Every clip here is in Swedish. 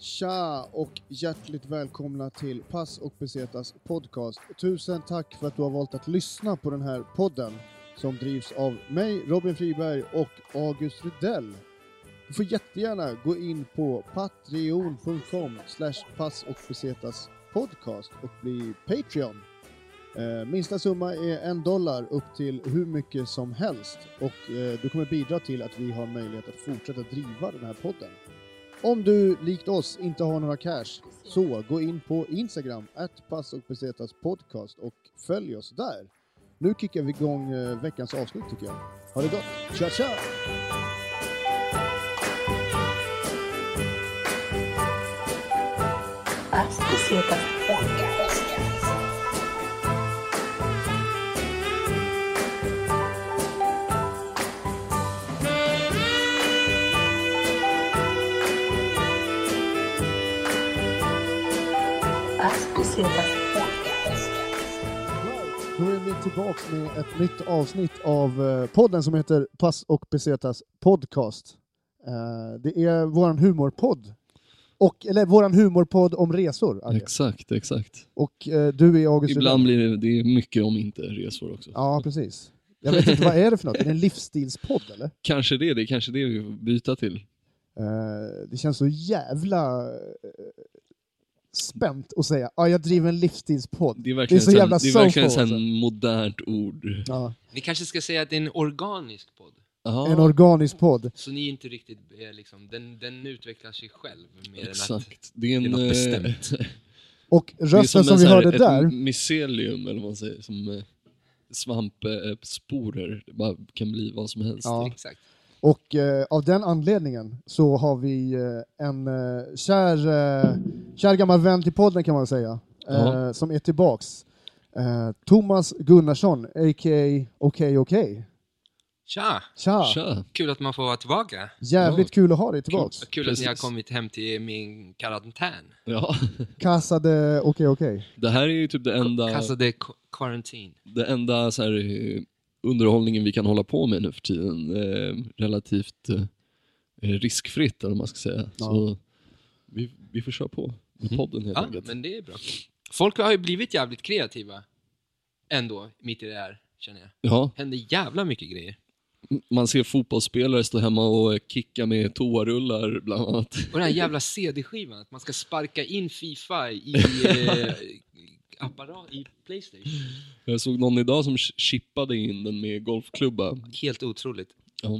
Tja och hjärtligt välkomna till Pass och Besetas podcast. Tusen tack för att du har valt att lyssna på den här podden som drivs av mig, Robin Friberg och August Rydell. Du får jättegärna gå in på patreon.com slash pass och besetas podcast och bli Patreon. Eh, minsta summa är en dollar upp till hur mycket som helst och eh, du kommer bidra till att vi har möjlighet att fortsätta driva den här podden. Om du likt oss inte har några cash, så gå in på Instagram, att pass och besetas podcast och följ oss där. Nu kickar vi igång eh, veckans avsnitt tycker jag. Ha det gott! Tja tja! Pass Besetas podcast. Podcast. Då är vi tillbaks med ett nytt avsnitt av eh, podden som heter Pass och besetas podcast. Eh, Det är våran humorpodd. Och, eller våran humorpodd om resor. Agge. Exakt, exakt. Och eh, du är August Ibland blir det, det är mycket om inte resor också. Ja, precis. Jag vet inte, vad är det för något? Är det en livsstilspodd eller? Kanske det, det är kanske det vi får byta till. Det känns så jävla spänt att säga ja, jag driver en livsstilspodd. Det är verkligen, så så jävla det är verkligen så alltså. modernt ord. Ja, Ni kanske ska säga att det är en organisk podd. Aha, en organisk podd. Så ni inte riktigt är liksom, den, den utvecklar sig själv mer än att... exakt. Det är en... det är något eh, bestämt. Och det är rösten som, en vi hörde ett där, mycelium, eller vad man säger, som eh, svampsporer. Det bara kan bli vad som helst. Ja. Exakt. Och eh, av den anledningen så har vi eh, en eh, kär, eh, kär gammal vän till podden kan man säga, eh, Ja. som är tillbaks. Eh, Thomas Gunnarsson, a.k.a. Okej Okej. Tja! Tja! Tja! Kul att man får vara tillbaka. Jävligt kul att ha dig tillbaks. Kul att ni har kommit hem till min karantän. Ja. Casa de Okej Okej. Det här är ju typ det enda, qu- quarantine. det enda så här, underhållningen vi kan hålla på med nu för tiden. Eh, relativt eh, riskfritt, eller man ska säga. Ja. Så vi, vi får köra på med podden helt Ja, enkelt. men det är bra. Folk har ju blivit jävligt kreativa. Ändå, mitt i det här, känner jag. Ja, Händer jävla mycket grejer. man ser fotbollsspelare stå hemma och kicka med toarullar bland annat. Och den här jävla CD-skivan, att man ska sparka in Fifa i eh, apparat, i Playstation. Jag såg någon idag som ch- chippade in den med golfklubba. Helt otroligt. Ja.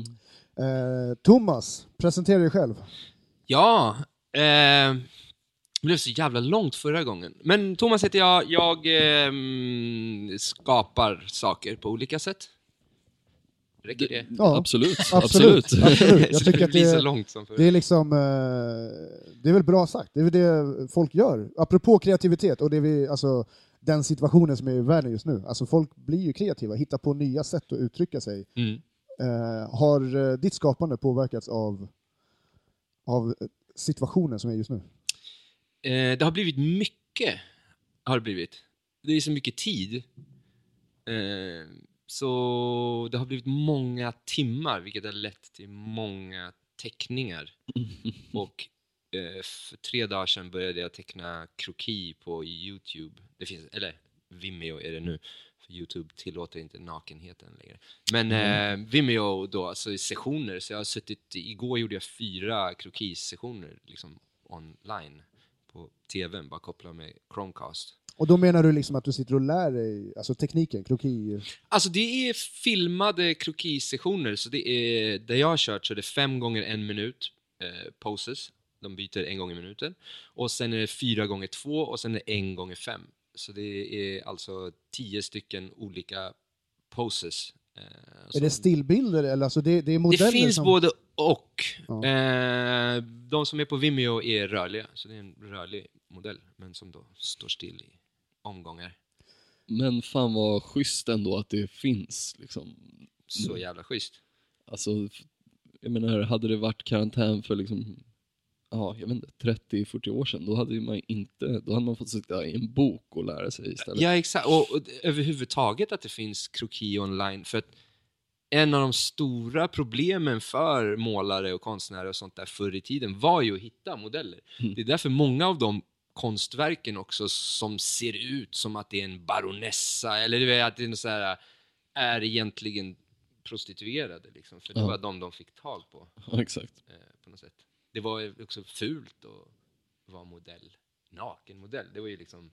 Eh, Thomas, presentera dig själv. Ja, eh, det blev så jävla långt förra gången. Men Thomas heter jag, jag ehm, skapar saker på olika sätt. Räcker det? Ja, Absolut, Absolut. absolut. absolut. Jag tycker det att det, långt som förr. det är liksom, eh, det är väl bra sagt. Det är väl det folk gör. Apropå kreativitet och det vi, alltså, den situationen som är i världen just nu. Alltså folk blir ju kreativa, hittar på nya sätt att uttrycka sig. Mm. Eh, har eh, ditt skapande påverkats av, av situationen som är just nu? Det har blivit mycket, har det blivit. Det är så mycket tid. Så det har blivit många timmar, vilket har lett till många teckningar. Och eh, för tre dagar sedan började jag teckna kroki på Youtube. Det finns, eller Vimeo är det nu, för Youtube tillåter inte nakenheten längre. Men eh, Vimeo då, alltså i sessioner, så jag har suttit, igår gjorde jag fyra krokisessioner liksom online på tvn, bara koppla med Chromecast. Och då menar du liksom att du sitter och lär dig, alltså tekniken, kroki? Alltså det är filmade krokisessioner, så det är, där jag har kört så är det fem gånger en minut eh, poses, de byter en gång i minuten. Och sen är det fyra gånger två och sen är det en gånger fem. Så det är alltså tio stycken olika poses. Eh, Är det stillbilder eller alltså det, det är modeller det finns som... både och. Ja. Eh, de som är på Vimeo är rörliga, så det är en rörlig modell, men som då står still i omgångar. Men fan vad schysst ändå att det finns. Liksom. Så jävla schysst. Alltså, jag menar, hade det varit karantän för liksom, ja, jag vet inte, 30-40 år sedan, då hade man inte, då hade man fått sitta i en bok och lära sig istället. Ja, exakt. Och, och överhuvudtaget att det finns kroki online. För att en av de stora problemen för målare och konstnärer och sånt där förr i tiden var ju att hitta modeller. Mm. Det är därför många av de konstverken också som ser ut som att det är en baronessa eller det är att det är, så här, är egentligen prostituerade liksom, för det Ja. var de de fick tag på Ja, exakt. eh, på något sätt. Det var också fult att vara modell, nakenmodell. Det var ju liksom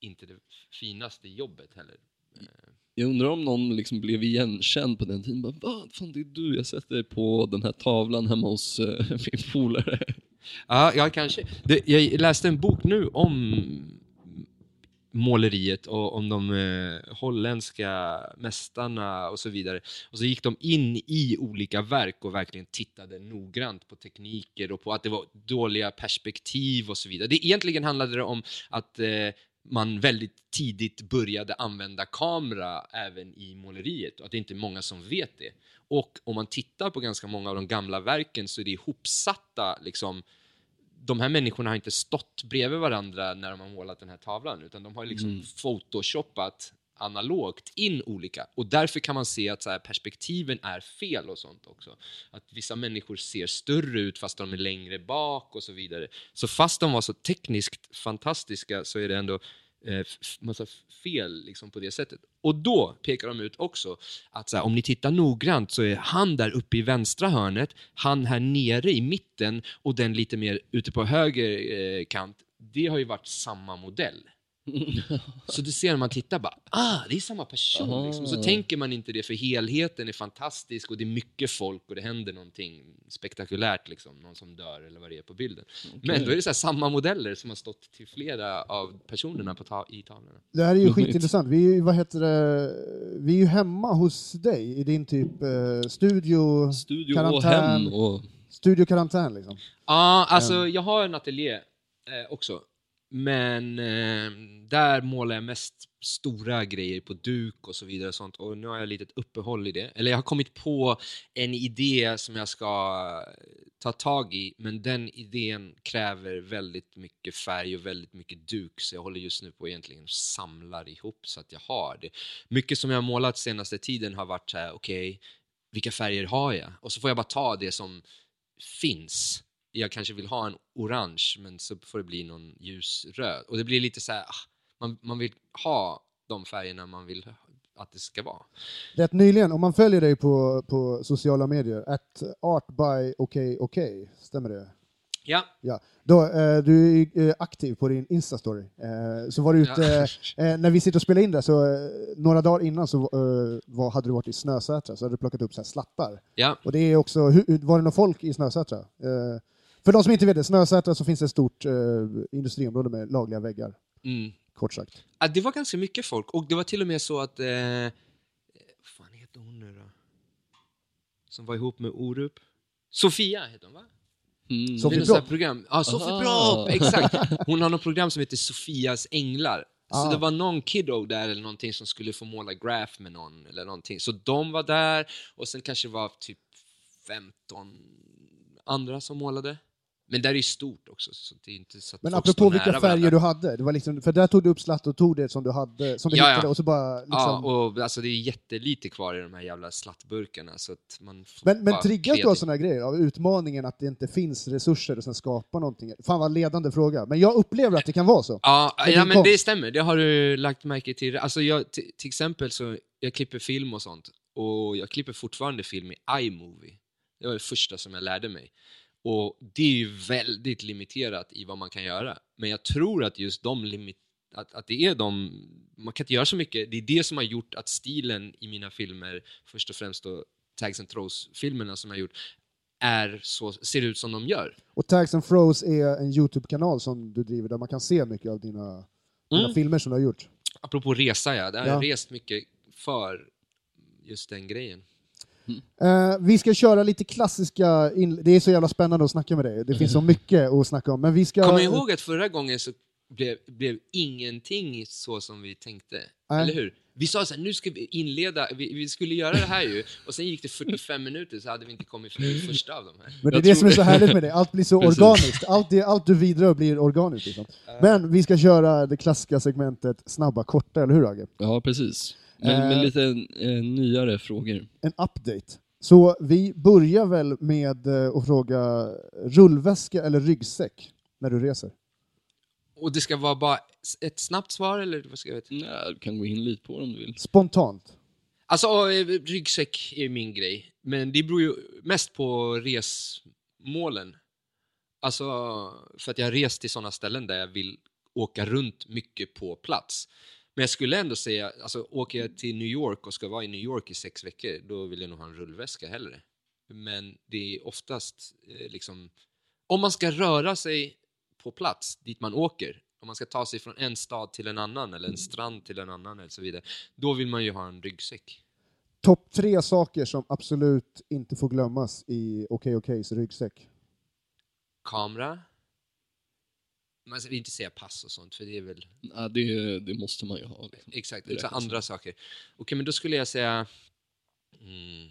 inte det finaste jobbet heller. Eh, Jag undrar om någon liksom blev igenkänd på den tiden. Bara, Vad fan, det är du, jag sätter dig på den här tavlan hemma hos eh, min polare. Ja, ja kanske. Det, jag läste en bok nu om måleriet och om de eh, holländska mästarna och så vidare. Och så gick de in i olika verk och verkligen tittade noggrant på tekniker och på att det var dåliga perspektiv och så vidare. Det egentligen handlade det om att eh, man väldigt tidigt började använda kamera även i måleriet och att det inte är många som vet det. Och om man tittar på ganska många av de gamla verken så är det ihopsatta liksom de här människorna har inte stått bredvid varandra när de har målat den här tavlan, utan de har liksom Mm. photoshoppat analogt in olika. Och därför kan man se att så här, perspektiven är fel och sånt också. Att vissa människor ser större ut fast de är längre bak och så vidare. Så fast de var så tekniskt fantastiska så är det ändå eh, massa fel liksom, på det sättet. Och då pekar de ut också att så här, om ni tittar noggrant så är han där uppe i vänstra hörnet, han här nere i mitten och den lite mer ute på höger eh, kant, det har ju varit samma modell. Så du ser när man tittar bara, ah, det är samma person. Liksom. Så tänker man inte det, för helheten är fantastisk och det är mycket folk och det händer någonting spektakulärt, liksom. någon som dör eller vad det är på bilden. Men då är det så här, samma modeller som har stått till flera av personerna på ta- i tavlorna. Det här är ju Roligt. skitintressant. Vi är ju, vad heter det, vi är ju hemma hos dig i din typ eh, studio, Studio och Karantän. hem och... studio karantän liksom. Ja, alltså jag har en ateljé eh, också. Men eh, där målar jag mest stora grejer på duk och så vidare och sånt. Och nu har jag ett litet uppehåll i det. Eller jag har kommit på en idé som jag ska eh, ta tag i. Men den idén kräver väldigt mycket färg och väldigt mycket duk. Så jag håller just nu på egentligen och samlar ihop så att jag har det. Mycket som jag har målat senaste tiden har varit så här, okej, vilka färger har jag? Och så får jag bara ta det som finns. Jag kanske vill ha en orange, men så får det bli någon ljusröd. Och det blir lite så här, ah, man, man vill ha de färgerna man vill att det ska vara. Rätt nyligen, om man följer dig på, på sociala medier, at artby okej okej, stämmer det? Ja, Ja. Då, eh, du är eh, aktiv på din Insta-story. Eh, så var du ute, ja. eh, när vi sitter och spelar in det, så eh, några dagar innan så eh, var, hade du varit i Snösätra, så hade du plockat upp så här slattar. ja. Och det är också, hur, var det någon folk i Snösätra? För de som inte vet det, Snösätra så finns det ett stort eh, industriområde med lagliga väggar, Mm. kort sagt. Ja, det var ganska mycket folk. Och det var till och med så att... Eh, vad fan heter hon nu då? Som var ihop med Orup? Sofia heter hon va? Mm. Sofie det är något sånt här Brock. program. Ja, Sofie Aha. Brock! Exakt! Hon har något program som heter Sofias änglar. Så Ah. det var någon kiddo där eller någonting som skulle få måla graph med någon eller någonting. Så de var där och sen kanske det var typ 15 andra som målade. Men där är ju stort också, så det är inte så att Men apropå vilka färger varandra. du hade, det var liksom, för där tog du upp slatt och tog det som du hade, som du Ja, ja. hittade och så bara liksom... Ja, och alltså det är jättelite kvar i de här jävla slattburkarna så att man Men, men triggas du av sådana grejer? Av utmaningen att det inte finns resurser och sen skapa någonting? Fan vad ledande fråga. Men jag upplever att det kan vara så. Ja, ja men konst. det stämmer. Det har du lagt märke till. Alltså jag, till exempel så, jag klipper film och sånt. Och jag klipper fortfarande film i iMovie. Det var det första som jag lärde mig. Och det är ju väldigt limiterat i vad man kan göra. Men jag tror att just de limit att, att det är de, man kan inte göra så mycket. Det är det som har gjort att stilen i mina filmer, först och främst då Tags and Throws-filmerna som jag har gjort, är så, ser ut som de gör. Och Tags and Froze är en YouTube-kanal som du driver där man kan se mycket av dina, dina Mm. filmer som du har gjort. Apropå resa, ja. Det har Ja. jag rest mycket för just den grejen. Eh, vi ska köra lite klassiska, in... det är så jävla spännande att snacka med dig. Det finns så mycket att snacka om. Men vi ska... Kom ihåg att förra gången så blev, blev ingenting så som vi tänkte. Nej. Eller hur? Vi sa så här, nu ska vi inleda, vi, vi skulle göra det här ju, och sen gick det 45 minuter så hade vi inte kommit förbi det första av dem här. Men det är Jag det som är så härligt med det, allt blir så Precis. organiskt. Allt, det, allt du vidrör blir organiskt. Liksom. Men vi ska köra det klassiska segmentet snabba, korta, eller hur Agge? Ja, precis. Men med Eh, lite eh, nyare frågor. En update. Så vi börjar väl med eh, att fråga rullväska eller ryggsäck när du reser? Och det ska vara bara ett snabbt svar, eller vad ska jag veta? Nej, du kan gå in lite på det om du vill. Spontant. Alltså, eh, ryggsäck är min grej. Men det beror ju mest på resmålen. Alltså, för att jag har rest till sådana ställen där jag vill åka runt mycket på plats. Men jag skulle ändå säga, alltså åker jag till New York och ska vara i New York i sex veckor, då vill jag nog ha en rullväska hellre. Men det är oftast eh, liksom, om man ska röra sig på plats dit man åker, om man ska ta sig från en stad till en annan eller en strand till en annan eller så vidare, då vill man ju ha en ryggsäck. Topp tre saker som absolut inte får glömmas i Okej Okejs ryggsäck. Kamera. Man ska inte säga pass och sånt, för det är väl Ja, det, det måste man ju ha. Liksom. exakt, utan andra saker. Okej, men då skulle jag säga mm,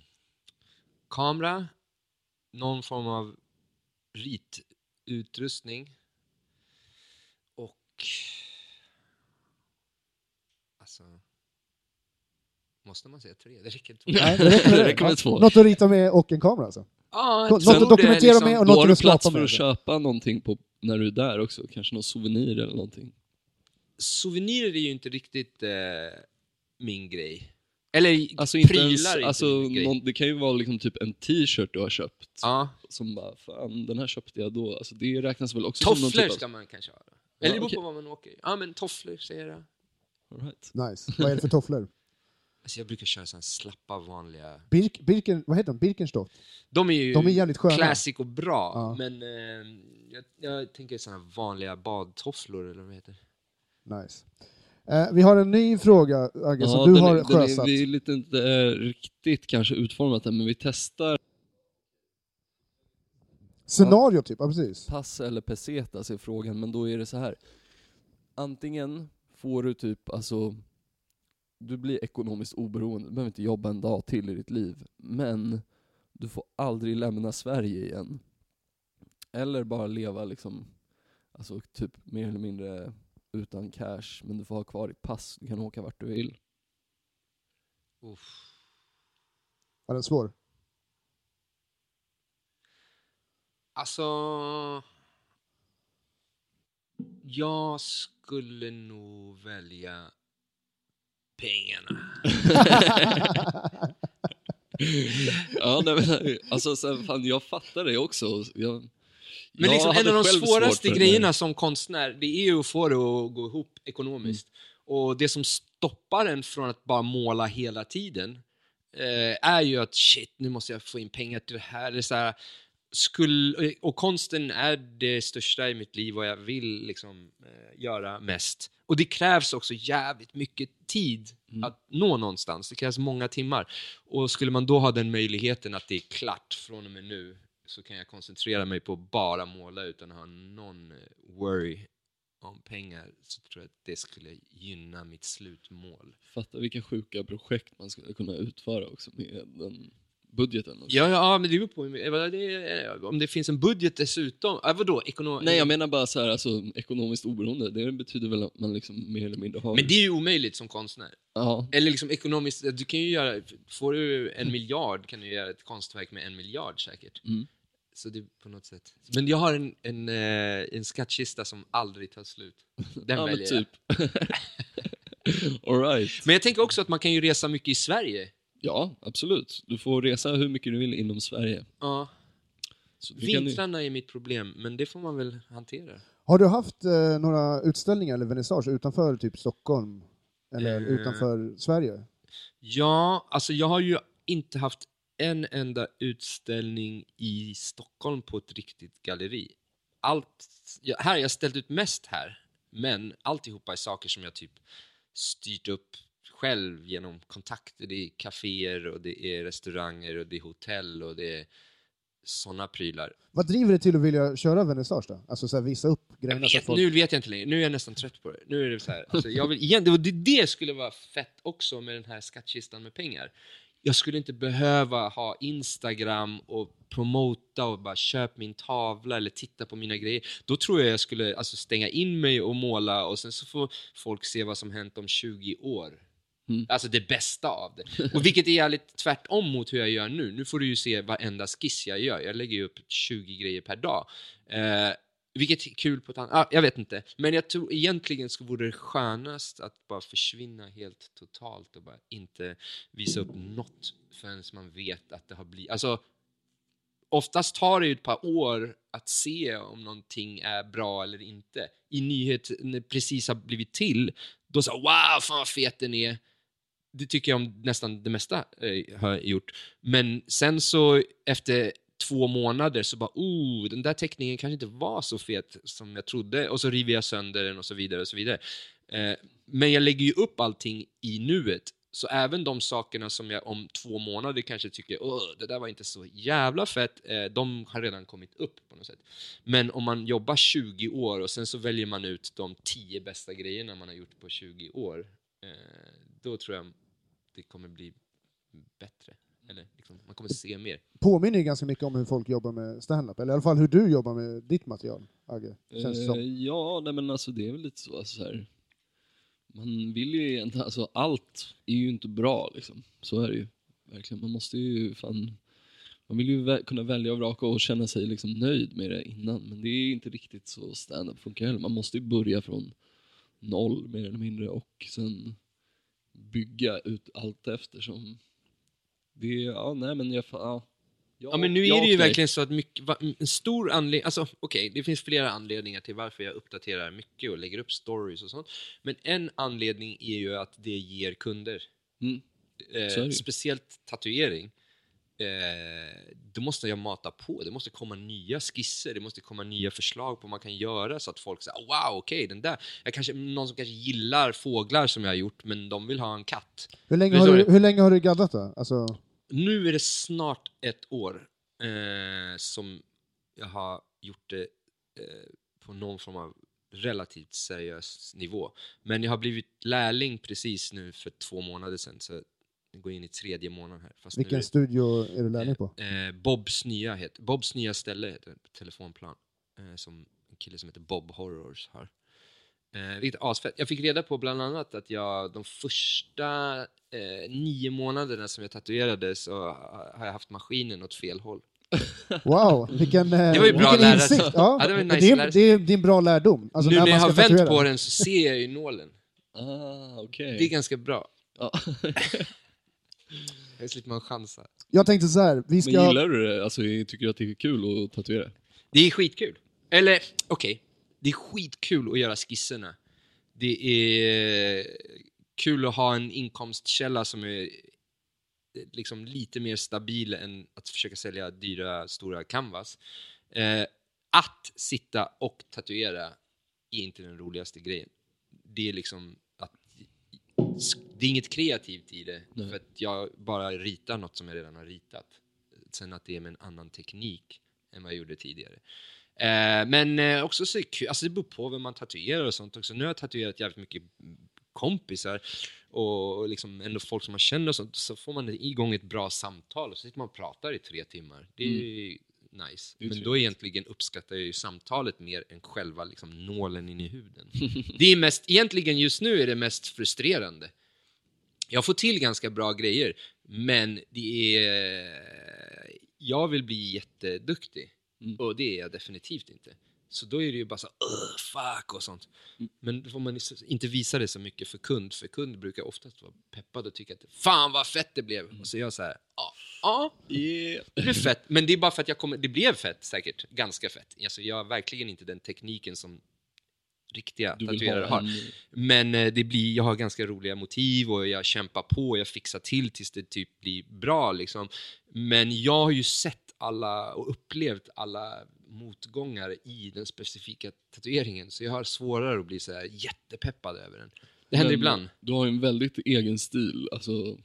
kamera, någon form av ritutrustning och alltså Måste man säga tre? Det räcker inte. Nej, det räcker med Det det. räcker med två. Något att rita med och en kamera alltså? Ja, Något att dokumentera liksom. med och Då något har du du vill plats skapa för med att köpa någonting på, när du är där också. Kanske någon souvenir eller någonting. Souvenirer är ju inte riktigt eh, min grej. Eller Alltså inte prylar ens, är inte alltså, min grej. någon, det kan ju vara liksom typ en t-shirt du har köpt. Ja, Som bara, fan den här köpte jag då. Alltså det räknas väl också som någon tofflor typ av... ska man kanske ha. Eller det beror på var man åker. Ja, men tofflor säger jag. All right. Nice. Vad är det för tofflor? Alltså jag brukar köra såna slappa vanliga... Birk, Birken, vad heter de? Birkenstock? De är ju De är jävligt sköna. classic och bra, Ja. men eh, jag, jag tänker såna vanliga badtofflor eller vad det heter. Nice. Eh, vi har en ny fråga, Agge, som Ja, du den har är, sjösatt. är, vi är lite inte eh, riktigt kanske utformat än, men vi testar Scenario typ, ja precis. pass eller pesetas är frågan, men då är det så här. Antingen får du typ, alltså, du blir ekonomiskt oberoende, du behöver inte jobba en dag till i ditt liv, men du får aldrig lämna Sverige igen. Eller bara leva liksom, alltså typ mer eller mindre utan cash, men du får ha kvar ditt pass, du kan åka vart du vill. Uff. Ja, den svår. Alltså... Jag skulle nog välja pengarna. ja, nej, men, alltså så, fan, jag fattar det också. Jag, Men liksom, en av de svåraste grejerna som konstnär, det är ju att få det att gå ihop ekonomiskt. Och det som stoppar en från att bara måla hela tiden eh, är ju att shit, nu måste jag få in pengar till det här. Det är så här skull, och konsten är det största i mitt liv och jag vill liksom eh, göra mest. Och det krävs också jävligt mycket tid Mm. att nå någonstans. Det krävs många timmar. Och skulle man då ha den möjligheten att det är klart från och med nu så kan jag koncentrera mig på att bara måla utan att ha någon eh, worry om pengar så tror jag att det skulle gynna mitt slutmål. Fatta vilka sjuka projekt man skulle kunna utföra också med den budgeten. Också. Ja, ja men det beror på det om det finns en budget dessutom. Äh, vadå? Ekonom... Nej, jag menar bara så här, alltså, ekonomiskt oberoende. Det betyder väl att man liksom mer eller mindre har... Men det är ju omöjligt som konstnär. Ja, Eller liksom ekonomiskt, du kan ju göra, får du en miljard kan du göra ett konstverk med en miljard säkert. Mm. Så det på något sätt. Men jag har en, en, eh, en skattkista som aldrig tar slut. Den ja väljer jag. typ. All right. Men jag tänker också att man kan ju resa mycket i Sverige. Ja, absolut. Du får resa hur mycket du vill inom Sverige. Ja. Vintrarna är mitt problem, men det får man väl hantera. Har du haft eh, några utställningar eller vernissage utanför typ Stockholm? Eller Eh. utanför Sverige? Ja, alltså jag har ju inte haft en enda utställning i Stockholm på ett riktigt galleri. Allt, ja, här har jag ställt ut mest här, men alltihopa är saker som jag typ styrt upp själv genom kontakter. Det är kaféer och det är restauranger och det är hotell och det är såna prylar. Vad driver dig till att vilja köra vernissage då? Alltså så här, visa upp grejerna vet, folk... nu vet jag inte längre, nu är jag nästan trött på det. Nu är det så här, alltså jag vill, igen, det, det skulle vara fett också med den här skattkistan med pengar. Jag skulle inte behöva ha Instagram och promota och bara köp min tavla eller titta på mina grejer. Då tror jag jag skulle alltså, stänga in mig och måla och sen så får folk se vad som hänt om 20 år. Mm. Alltså det bästa av det. Och vilket är jävligt tvärtom mot hur jag gör nu. Nu får du ju se varenda skiss jag gör. Jag lägger ju upp 20 grejer per dag. Eh, vilket är kul på ett annat... Ah, jag vet inte. Men jag tror egentligen så vore det skönast att bara försvinna helt totalt och bara inte visa upp något förrän man vet att det har blivit... Alltså, oftast tar det ju ett par år att se om någonting är bra eller inte. I nyhet när det precis har blivit till, då så wow, fan vad fet den är. Det tycker jag om nästan det mesta eh, har jag gjort. Men sen så efter två månader så bara, oh, den där teckningen kanske inte var så fet som jag trodde. Och så river jag sönder den och så vidare och så vidare. Eh, men jag lägger ju upp allting i nuet. Så även de sakerna som jag om två månader kanske tycker Åh, det där var inte så jävla fett, eh, de har redan kommit upp på något sätt. Men om man jobbar 20 år och sen så väljer man ut de 10 bästa grejerna man har gjort på 20 år, eh, då tror jag det kommer bli bättre. Eller liksom, man kommer se mer. Påminner ju ganska mycket om hur folk jobbar med stand-up, eller i alla fall hur du jobbar med ditt material, Agge. Känns det Eh, som. ja, nej men alltså det är väl lite så, alltså, så här. Man vill ju egentligen, alltså allt är ju inte bra liksom. Så är det ju. Verkligen. Man måste ju fan, man vill ju vä- kunna välja och vraka och känna sig liksom nöjd med det innan. Men det är inte riktigt så stand-up funkar heller. Man måste ju börja från noll mer eller mindre och sen bygga ut allt eftersom. Det ja nej men jag, ja. Ja, men nu är det ju verkligen så att mycket, en stor anledning, alltså okej, det finns flera anledningar till varför jag uppdaterar mycket och lägger upp stories och sånt. Men en anledning är ju att det ger kunder. Mm. Eh, speciellt tatuering. Eh, då måste jag mata på, det måste komma nya skisser, det måste komma nya förslag på vad man kan göra så att folk säger wow, okej, den där, jag kanske, någon som kanske gillar fåglar som jag har gjort, men de vill ha en katt. Hur länge, har du, hur länge har du gaddat då? Alltså, Nu är det snart ett år eh, som jag har gjort det eh, på någon form av relativt seriös nivå. Men jag har blivit lärling precis nu för två månader sedan, så går in i tredje månaden här. Fast vilken nu, studio är du lärling på? eh, Bobs nya, heter, Bobs nya ställe heter telefonplan, eh, som en kille som heter Bob Horrors har. Eh, vilket asfett. Jag fick reda på bland annat att jag de första eh, nio månaderna som jag tatuerade så har jag haft maskinen åt fel håll. Wow, vilken, eh, Det var ju bra vilken insikt! Ja, Ja, det var en det, nice är, det, är, det är en bra lärdom. Alltså, nu när jag man har vänt tatuera. på den så ser jag ju nålen. Ah, okej. Det är ganska bra. Jag slipper man chansa. Jag tänkte så här, vi Men ska... gillar du det? Alltså, tycker du att det är kul att tatuera? Det är skitkul. Eller, okej. Det är skitkul att göra skisserna. Det är kul att ha en inkomstkälla som är liksom lite mer stabil än att försöka sälja dyra, stora canvas. Eh, att sitta och tatuera är inte den roligaste grejen. Det är liksom att det är inget kreativt i det, Nej. för att jag bara ritar något som jag redan har ritat. Sen att det är med en annan teknik än vad jag gjorde tidigare. Eh, men eh, också så är det kul, alltså det beror på vem man tatuerar och sånt också. Nu har jag tatuerat jävligt mycket kompisar och och liksom ändå folk som man känner och sånt, så får man igång ett bra samtal och så sitter man och pratar i tre timmar. Det är ju nice. Det är Men då egentligen uppskattar jag ju samtalet mer än själva liksom, nålen in i huden. det är mest, egentligen just nu är det mest frustrerande. Jag får till ganska bra grejer, men det är... Jag vill bli jätteduktig. Mm. Och det är jag definitivt inte. Så då är det ju bara så "Ugh, fuck och sånt. Mm. Men då får man inte visa det så mycket för kund, för kund brukar oftast vara peppad och tycka att fan vad fett det blev. Mm. Och så är jag så här, ja, ja, det blev fett. Men det är bara för att jag kommer, det blev fett säkert, ganska fett. Alltså jag har verkligen inte den tekniken som riktiga Du tatuerare ha har. en... Men eh, det blir, jag har ganska roliga motiv och jag kämpar på och jag fixar till tills det typ blir bra liksom. Men jag har ju sett alla och upplevt alla motgångar i den specifika tatueringen så jag har svårare att bli så här jättepeppad över den. Det händer Men ibland. Du har ju en väldigt egen stil. Alltså,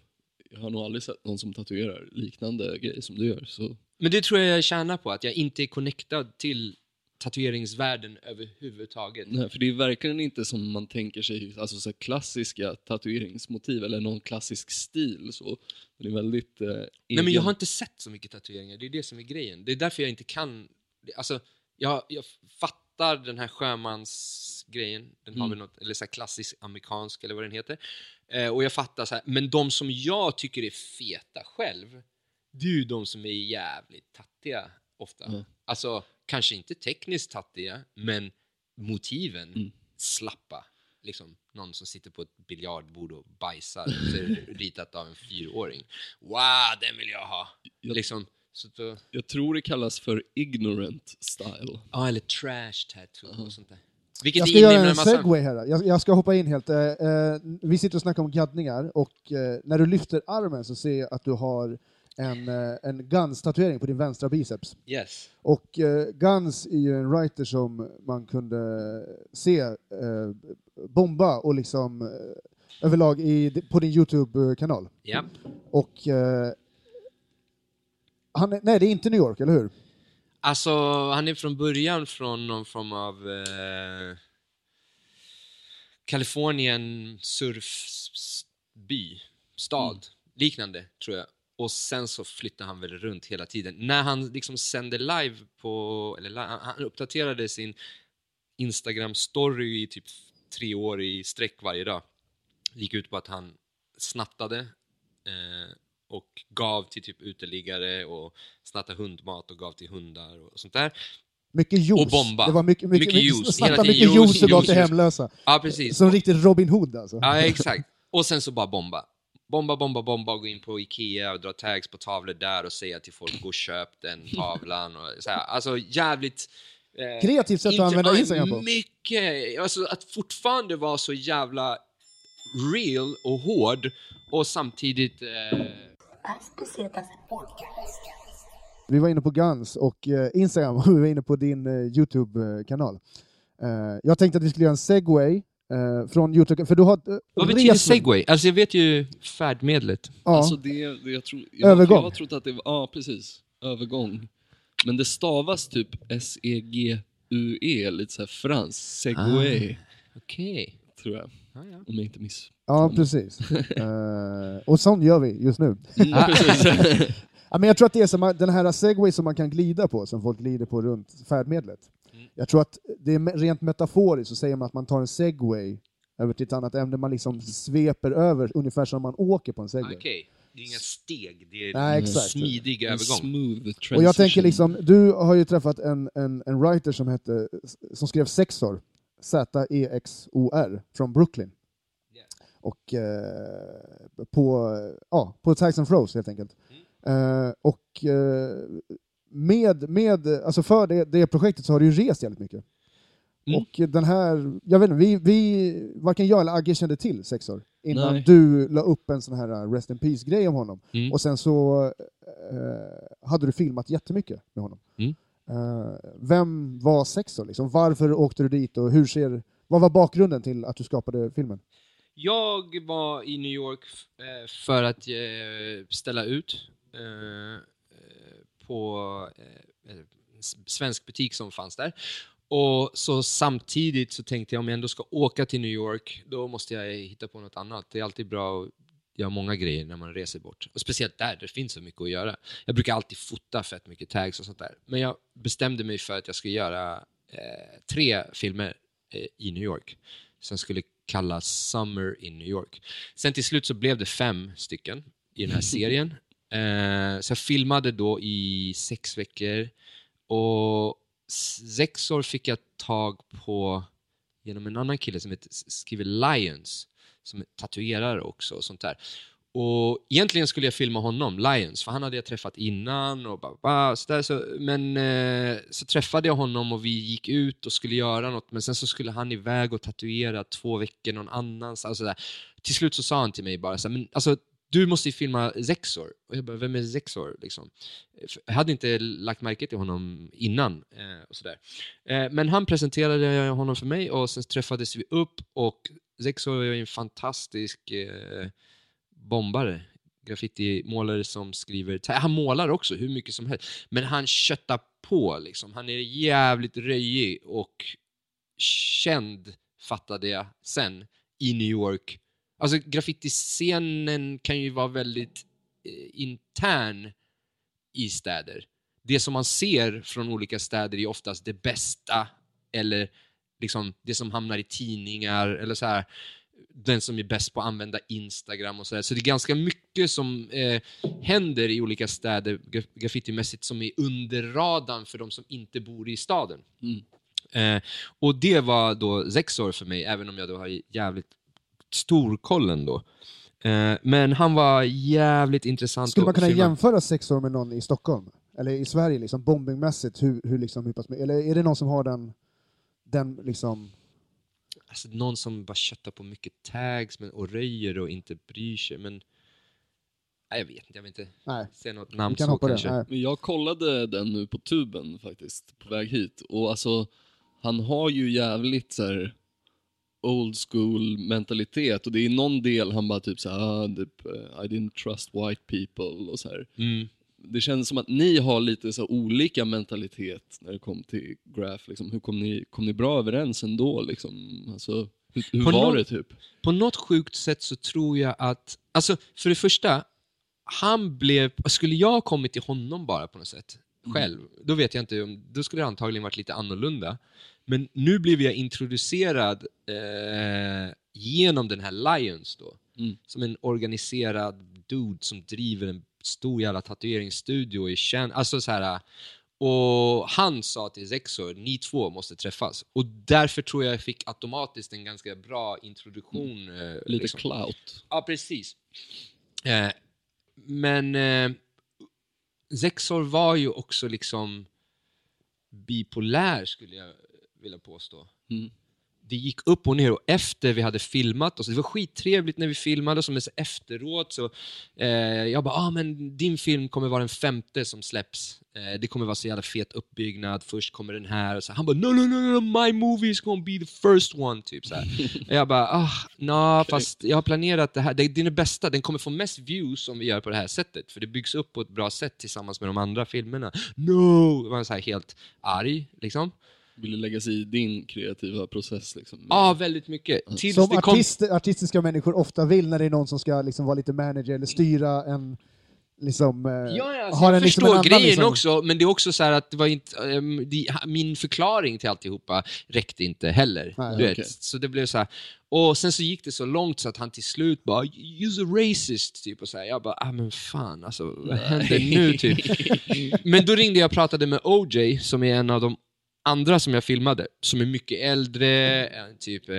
jag har nog aldrig sett någon som tatuerar liknande grejer som du gör. Så. Men det tror jag jag tjänar på, att jag inte är connectad till tatueringsvärlden överhuvudtaget. Nej, för det är verkligen inte som man tänker sig, alltså så klassiska tatueringsmotiv eller någon klassisk stil. Så. Det är väldigt eh, egen. Nej men jag har inte sett så mycket tatueringar, det är det som är grejen. Det är därför jag inte kan... Alltså, jag, jag fattar den här Guns-grejen. Den har Mm. väl något, eller så klassisk amerikansk eller vad den heter. Eh, och jag fattar så här, men de som jag tycker är feta själv, det är ju de som är jävligt tattiga ofta. Mm. Alltså, kanske inte tekniskt tattiga, men motiven Mm. slappa. Liksom, någon som sitter på ett biljardbord och bajsar, så är det ritat av en fyraåring. Wow, den vill jag ha! Jag- Liksom, så då, Jag tror det kallas för ignorant style. ja, eller trash tattoo Mhm. och sånt där. Vilket Jag ska göra en en massa... segway här. Jag, jag ska hoppa in helt. Eh, eh, vi sitter och snackar om gaddningar och eh, när du lyfter armen så ser jag att du har en, eh, en Guns-tatuering på din vänstra biceps. Yes. Och eh, Guns är ju en writer som man kunde se eh, bomba och liksom eh, överlag i, på din Youtube-kanal. Ja. Och eh, han är, nej, det är inte New York, eller hur? Alltså, han är från början från någon form av eh, Kalifornien surfby, stad, liknande tror jag. Och sen så flyttar han väl runt hela tiden. När han liksom sände live på, eller han uppdaterade sin Instagram-story i typ tre år i sträck varje dag. Gick ut på att han snattade eh, och gav till typ uteliggare och snattade hundmat och gav till hundar och sånt där. Mycket juice. Och bomba. Det var mycket, mycket, Mycket juice. snatta Hela tiden mycket juice, och gav till hemlösa. Ja, precis. Som riktigt Robin Hood alltså. Ja, exakt. Och sen så bara bomba. Bomba, bomba, bomba och gå in på Ikea och dra tags på tavlor där och säga till folk gå och köp den tavlan. Och så här. Alltså jävligt... Eh, Kreativt sätt att använda Instagram på. Mycket! Alltså att fortfarande vara så jävla real och hård och samtidigt... Eh. Vi var inne på Guns och eh, Instagram och vi var inne på din eh, Youtube-kanal. Eh, jag tänkte att vi skulle göra en segway eh, från Youtube, för du har eh, vad betyder segway? Alltså jag vet ju färdmedlet. Ja, Alltså det, det jag tror, jag, Övergång. Jag har trott att det var, ja precis, övergång. Men det stavas typ S-E-G-U-E, lite såhär franskt, segway, Okej. tror jag. Ja, ja. Om jag inte miss. ja precis. Eh, och sån gör vi just nu. Mm, precis. Ja, men jag tror att det är som den här segway som man kan glida på, som folk glider på runt färdmedlet. Jag tror att det är rent metaforiskt så säger man att man tar en segway över till ett annat ämne, man liksom sveper över ungefär som man åker på en segway. Okej. Det är inga steg, det är Nej, en exakt. smidig En övergång. smooth transition. Och jag tänker liksom, du har ju träffat en, en, en writer som, hette, som skrev Sexor, Z-E-X-O-R, från Brooklyn. Yeah. Och eh, på, ja, på Tags and Froze helt enkelt. Mm. Eh, och eh, med, med, alltså för det, det projektet så har du ju rest jävligt mycket. Mm. Och den här, jag vet inte, vi, vi, varken jag eller Agge kände till Sexor innan Nej. du la upp en sån här uh, Rest in Peace-grej om honom. Mm. Och sen så eh, hade du filmat jättemycket med honom. Mm. Eh, vem var Sexor? Liksom? Varför åkte du dit och hur ser, vad var bakgrunden till att du skapade filmen? Jag var i New York eh, för att eh, ställa ut eh, eh, på eh, s- svensk butik som fanns där. Och så samtidigt så tänkte jag om jag ändå ska åka till New York, då måste jag hitta på något annat. Det är alltid bra att göra många grejer när man reser bort. Och speciellt där, det finns så mycket att göra. Jag brukar alltid fota fett mycket tags och sånt där. Men jag bestämde mig för att jag skulle göra eh, tre filmer eh, i New York som skulle kallas Summer in New York. Sen till slut så blev det fem stycken i den här serien. Eh, så jag filmade då i sex veckor och sex år fick jag tag på genom en annan kille som heter, skriver Lions, som är tatuerare också och sånt där. Och egentligen skulle jag filma honom, Lions, för han hade jag träffat innan och bara, bara så där, så, men eh, så träffade jag honom och vi gick ut och skulle göra något, men sen så skulle han iväg och tatuera två veckor någon annanstans. Och. Till slut så sa han till mig bara så här, men alltså du måste ju filma Zexor. Och jag bara, vem är Zexor? Liksom. Jag hade inte lagt märke till honom innan. Eh, och sådär. Eh, men han presenterade honom för mig och sen träffades vi upp och Zexor är en fantastisk eh, bombare. Graffitimålare som skriver... Han målar också hur mycket som helst. Men han köttar på liksom. Han är jävligt röjig och känd, fattade jag sen, i New York. Alltså graffitiscenen kan ju vara väldigt eh, intern i städer. Det som man ser från olika städer är oftast det bästa eller liksom, det som hamnar i tidningar, eller så här, den som är bäst på att använda Instagram och sådär. Så det är ganska mycket som eh, händer i olika städer graf- graffitimässigt som är under radarn för de som inte bor i staden. Mm. Eh, och det var då sex år för mig, även om jag då har jävligt stor koll ändå. Eh, men han var jävligt intressant Skulle man kunna jämföra sex år med någon i Stockholm? Eller i Sverige, liksom, bombingmässigt? Hur, hur, liksom, hur pass, eller är det någon som har den, den liksom... Alltså, någon som bara köttar på mycket tags men, och röjer och inte bryr sig. Men nej, jag vet inte, jag vill inte Nej, säga något namn kan så hoppa kanske. Men jag kollade den nu på tuben faktiskt, på väg hit. Och alltså, han har ju jävligt så här old school mentalitet. Och det är någon del han bara typ ah, typ, I didn't trust white people och så här. Mm. Det känns som att ni har lite så olika mentalitet när det kom till Graph. Liksom. Hur kom ni, kom ni bra överens ändå? Liksom? Alltså, hur hur var nå- det typ? På något sjukt sätt så tror jag att, alltså för det första, han blev, skulle jag ha kommit till honom bara på något sätt, själv, då vet jag inte, om, då skulle det antagligen varit lite annorlunda. Men nu blev jag introducerad eh, genom den här Lions då, Mm. som en organiserad dude som driver en stor jävla tatueringsstudio är känd, alltså så här. Och han sa till Zexor, ni två måste träffas. Och därför tror jag jag fick automatiskt en ganska bra introduktion. eh, Lite liksom. clout. Ja, precis. Eh, men eh, Zexor var ju också liksom bipolär, skulle jag vilja påstå. Mm. Det gick upp och ner och efter vi hade filmat oss, det var skittrevligt när vi filmade så efteråt så, eh, jag bara, ah, men din film kommer vara den femte som släpps. Eh, det kommer vara så jävla fet uppbyggnad, först kommer den här, och så, han bara, no, no, no, no, my movie is gonna be the first one, typ så jag bara, ah, no, fast jag har planerat det här, det, det är det bästa, den kommer få mest views om vi gör på det här sättet, för det byggs upp på ett bra sätt tillsammans med de andra filmerna. No! Jag var så helt arg, liksom. Ville lägga sig i din kreativa process liksom. Ja, väldigt mycket. Tills Som kom... artist, artistiska människor ofta vill när det är någon som ska liksom vara lite manager eller styra en... Liksom, eh, Ja, ja, alltså, har jag en, liksom, förstår annan, grejen liksom, också, men det är också så här att det var inte, ehm, det, min förklaring till alltihopa räckte inte heller. Nej, du vet. okej. Så det blev så här. Och sen så gick det så långt så att han till slut bara “You're a racist” typ och så här. Jag bara “Ah men fan alltså, vad händer nu?” typ. Men då ringde jag och pratade med OJ, som är en av de andra som jag filmade, som är mycket äldre, eh, typ eh,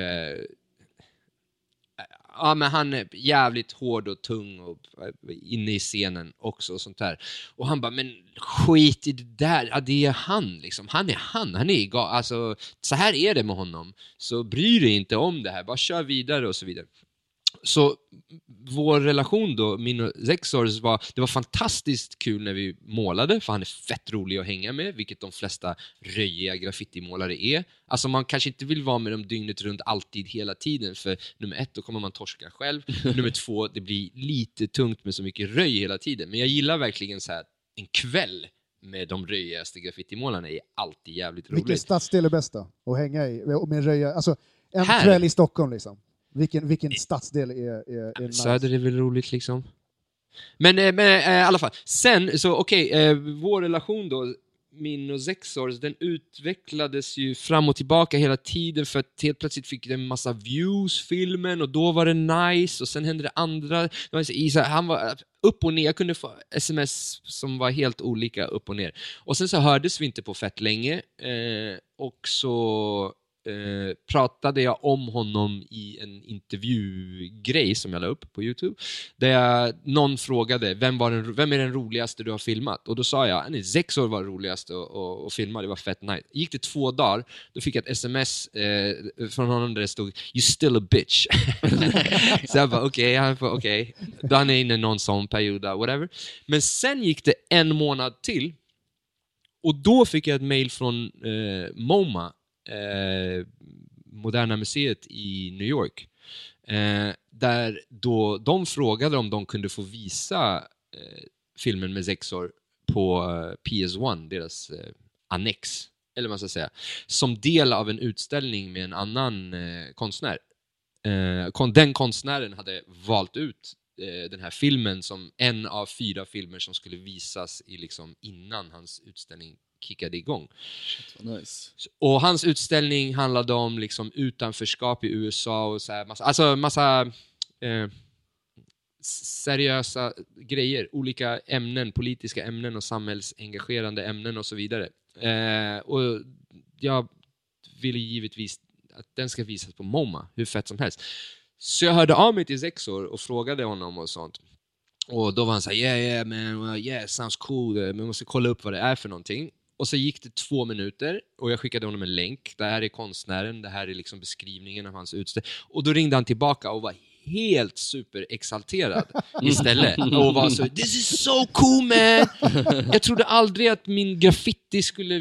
Ja, men han är jävligt hård och tung och eh, inne i scenen också och sånt där. Och han bara, men skit i det där, ja, det är han liksom. Han är han, han är gal. Alltså, så här är det med honom. Så bry dig inte om det här, bara kör vidare och så vidare. Så vår relation då, min och Zexors, var, det var fantastiskt kul när vi målade, för han är fett rolig att hänga med, vilket de flesta röjiga graffitimålare är. Alltså man kanske inte vill vara med dem dygnet runt, alltid, hela tiden, för nummer ett, då kommer man torska själv. nummer två, det blir lite tungt med så mycket röj hela tiden. Men jag gillar verkligen så här en kväll med de röjigaste graffitimålarna är alltid jävligt roligt. Vilken stadsdel är bäst då? Att hänga i? Med röja, alltså, en Här? kväll i Stockholm liksom. Vilken, vilken stadsdel är, är, är nice? Söder är väl roligt liksom. Men, eh, men eh, i alla fall, sen så okej, eh, vår relation då, min och Zexors, den utvecklades ju fram och tillbaka hela tiden för att helt plötsligt fick den en massa views, filmen, och då var det nice, och sen hände det andra. Han var upp och ner, jag kunde få sms som var helt olika upp och ner. Och sen så hördes vi inte på fett länge, och så eh, pratade jag om honom i en intervjugrej som jag la upp på Youtube. Där jag, någon frågade vem, var den, vem är den roligaste du har filmat? Och då sa jag nej, sex år var roligast att, att, att filma, det var fett nice. Gick det två dagar, då fick jag ett sms eh, från honom där det stod “You still a bitch”. Så jag bara okej, okay, okej. Då han är inne i någon sån period, uh, whatever. Men sen gick det en månad till och då fick jag ett mail från eh, MoMA, eh, Moderna Museet i New York, eh, där då de frågade om de kunde få visa eh, filmen med Zexor på eh, PS1, deras eh, annex, eller vad man ska säga, som del av en utställning med en annan eh, konstnär. Eh, kon- den konstnären hade valt ut eh, den här filmen som en av fyra filmer som skulle visas i, liksom, innan hans utställning kickade igång. Shit, nice. Och hans utställning handlade om liksom utanförskap i USA och så här massa, alltså massa eh, seriösa grejer, olika ämnen, politiska ämnen och samhällsengagerande ämnen och så vidare. Eh, och jag ville givetvis att den ska visas på MoMA, hur fett som helst. Så jag hörde av mig till Zexor och frågade honom och sånt. Och då var han såhär, yeah yeah man, well, yeah sounds cool, men vi måste kolla upp vad det är för någonting. Och så gick det två minuter och jag skickade honom en länk. Det här är konstnären, det här är liksom beskrivningen av hans utställning. Och då ringde han tillbaka och var helt superexalterad istället. Och var så “This is so cool man! Jag trodde aldrig att min graffiti skulle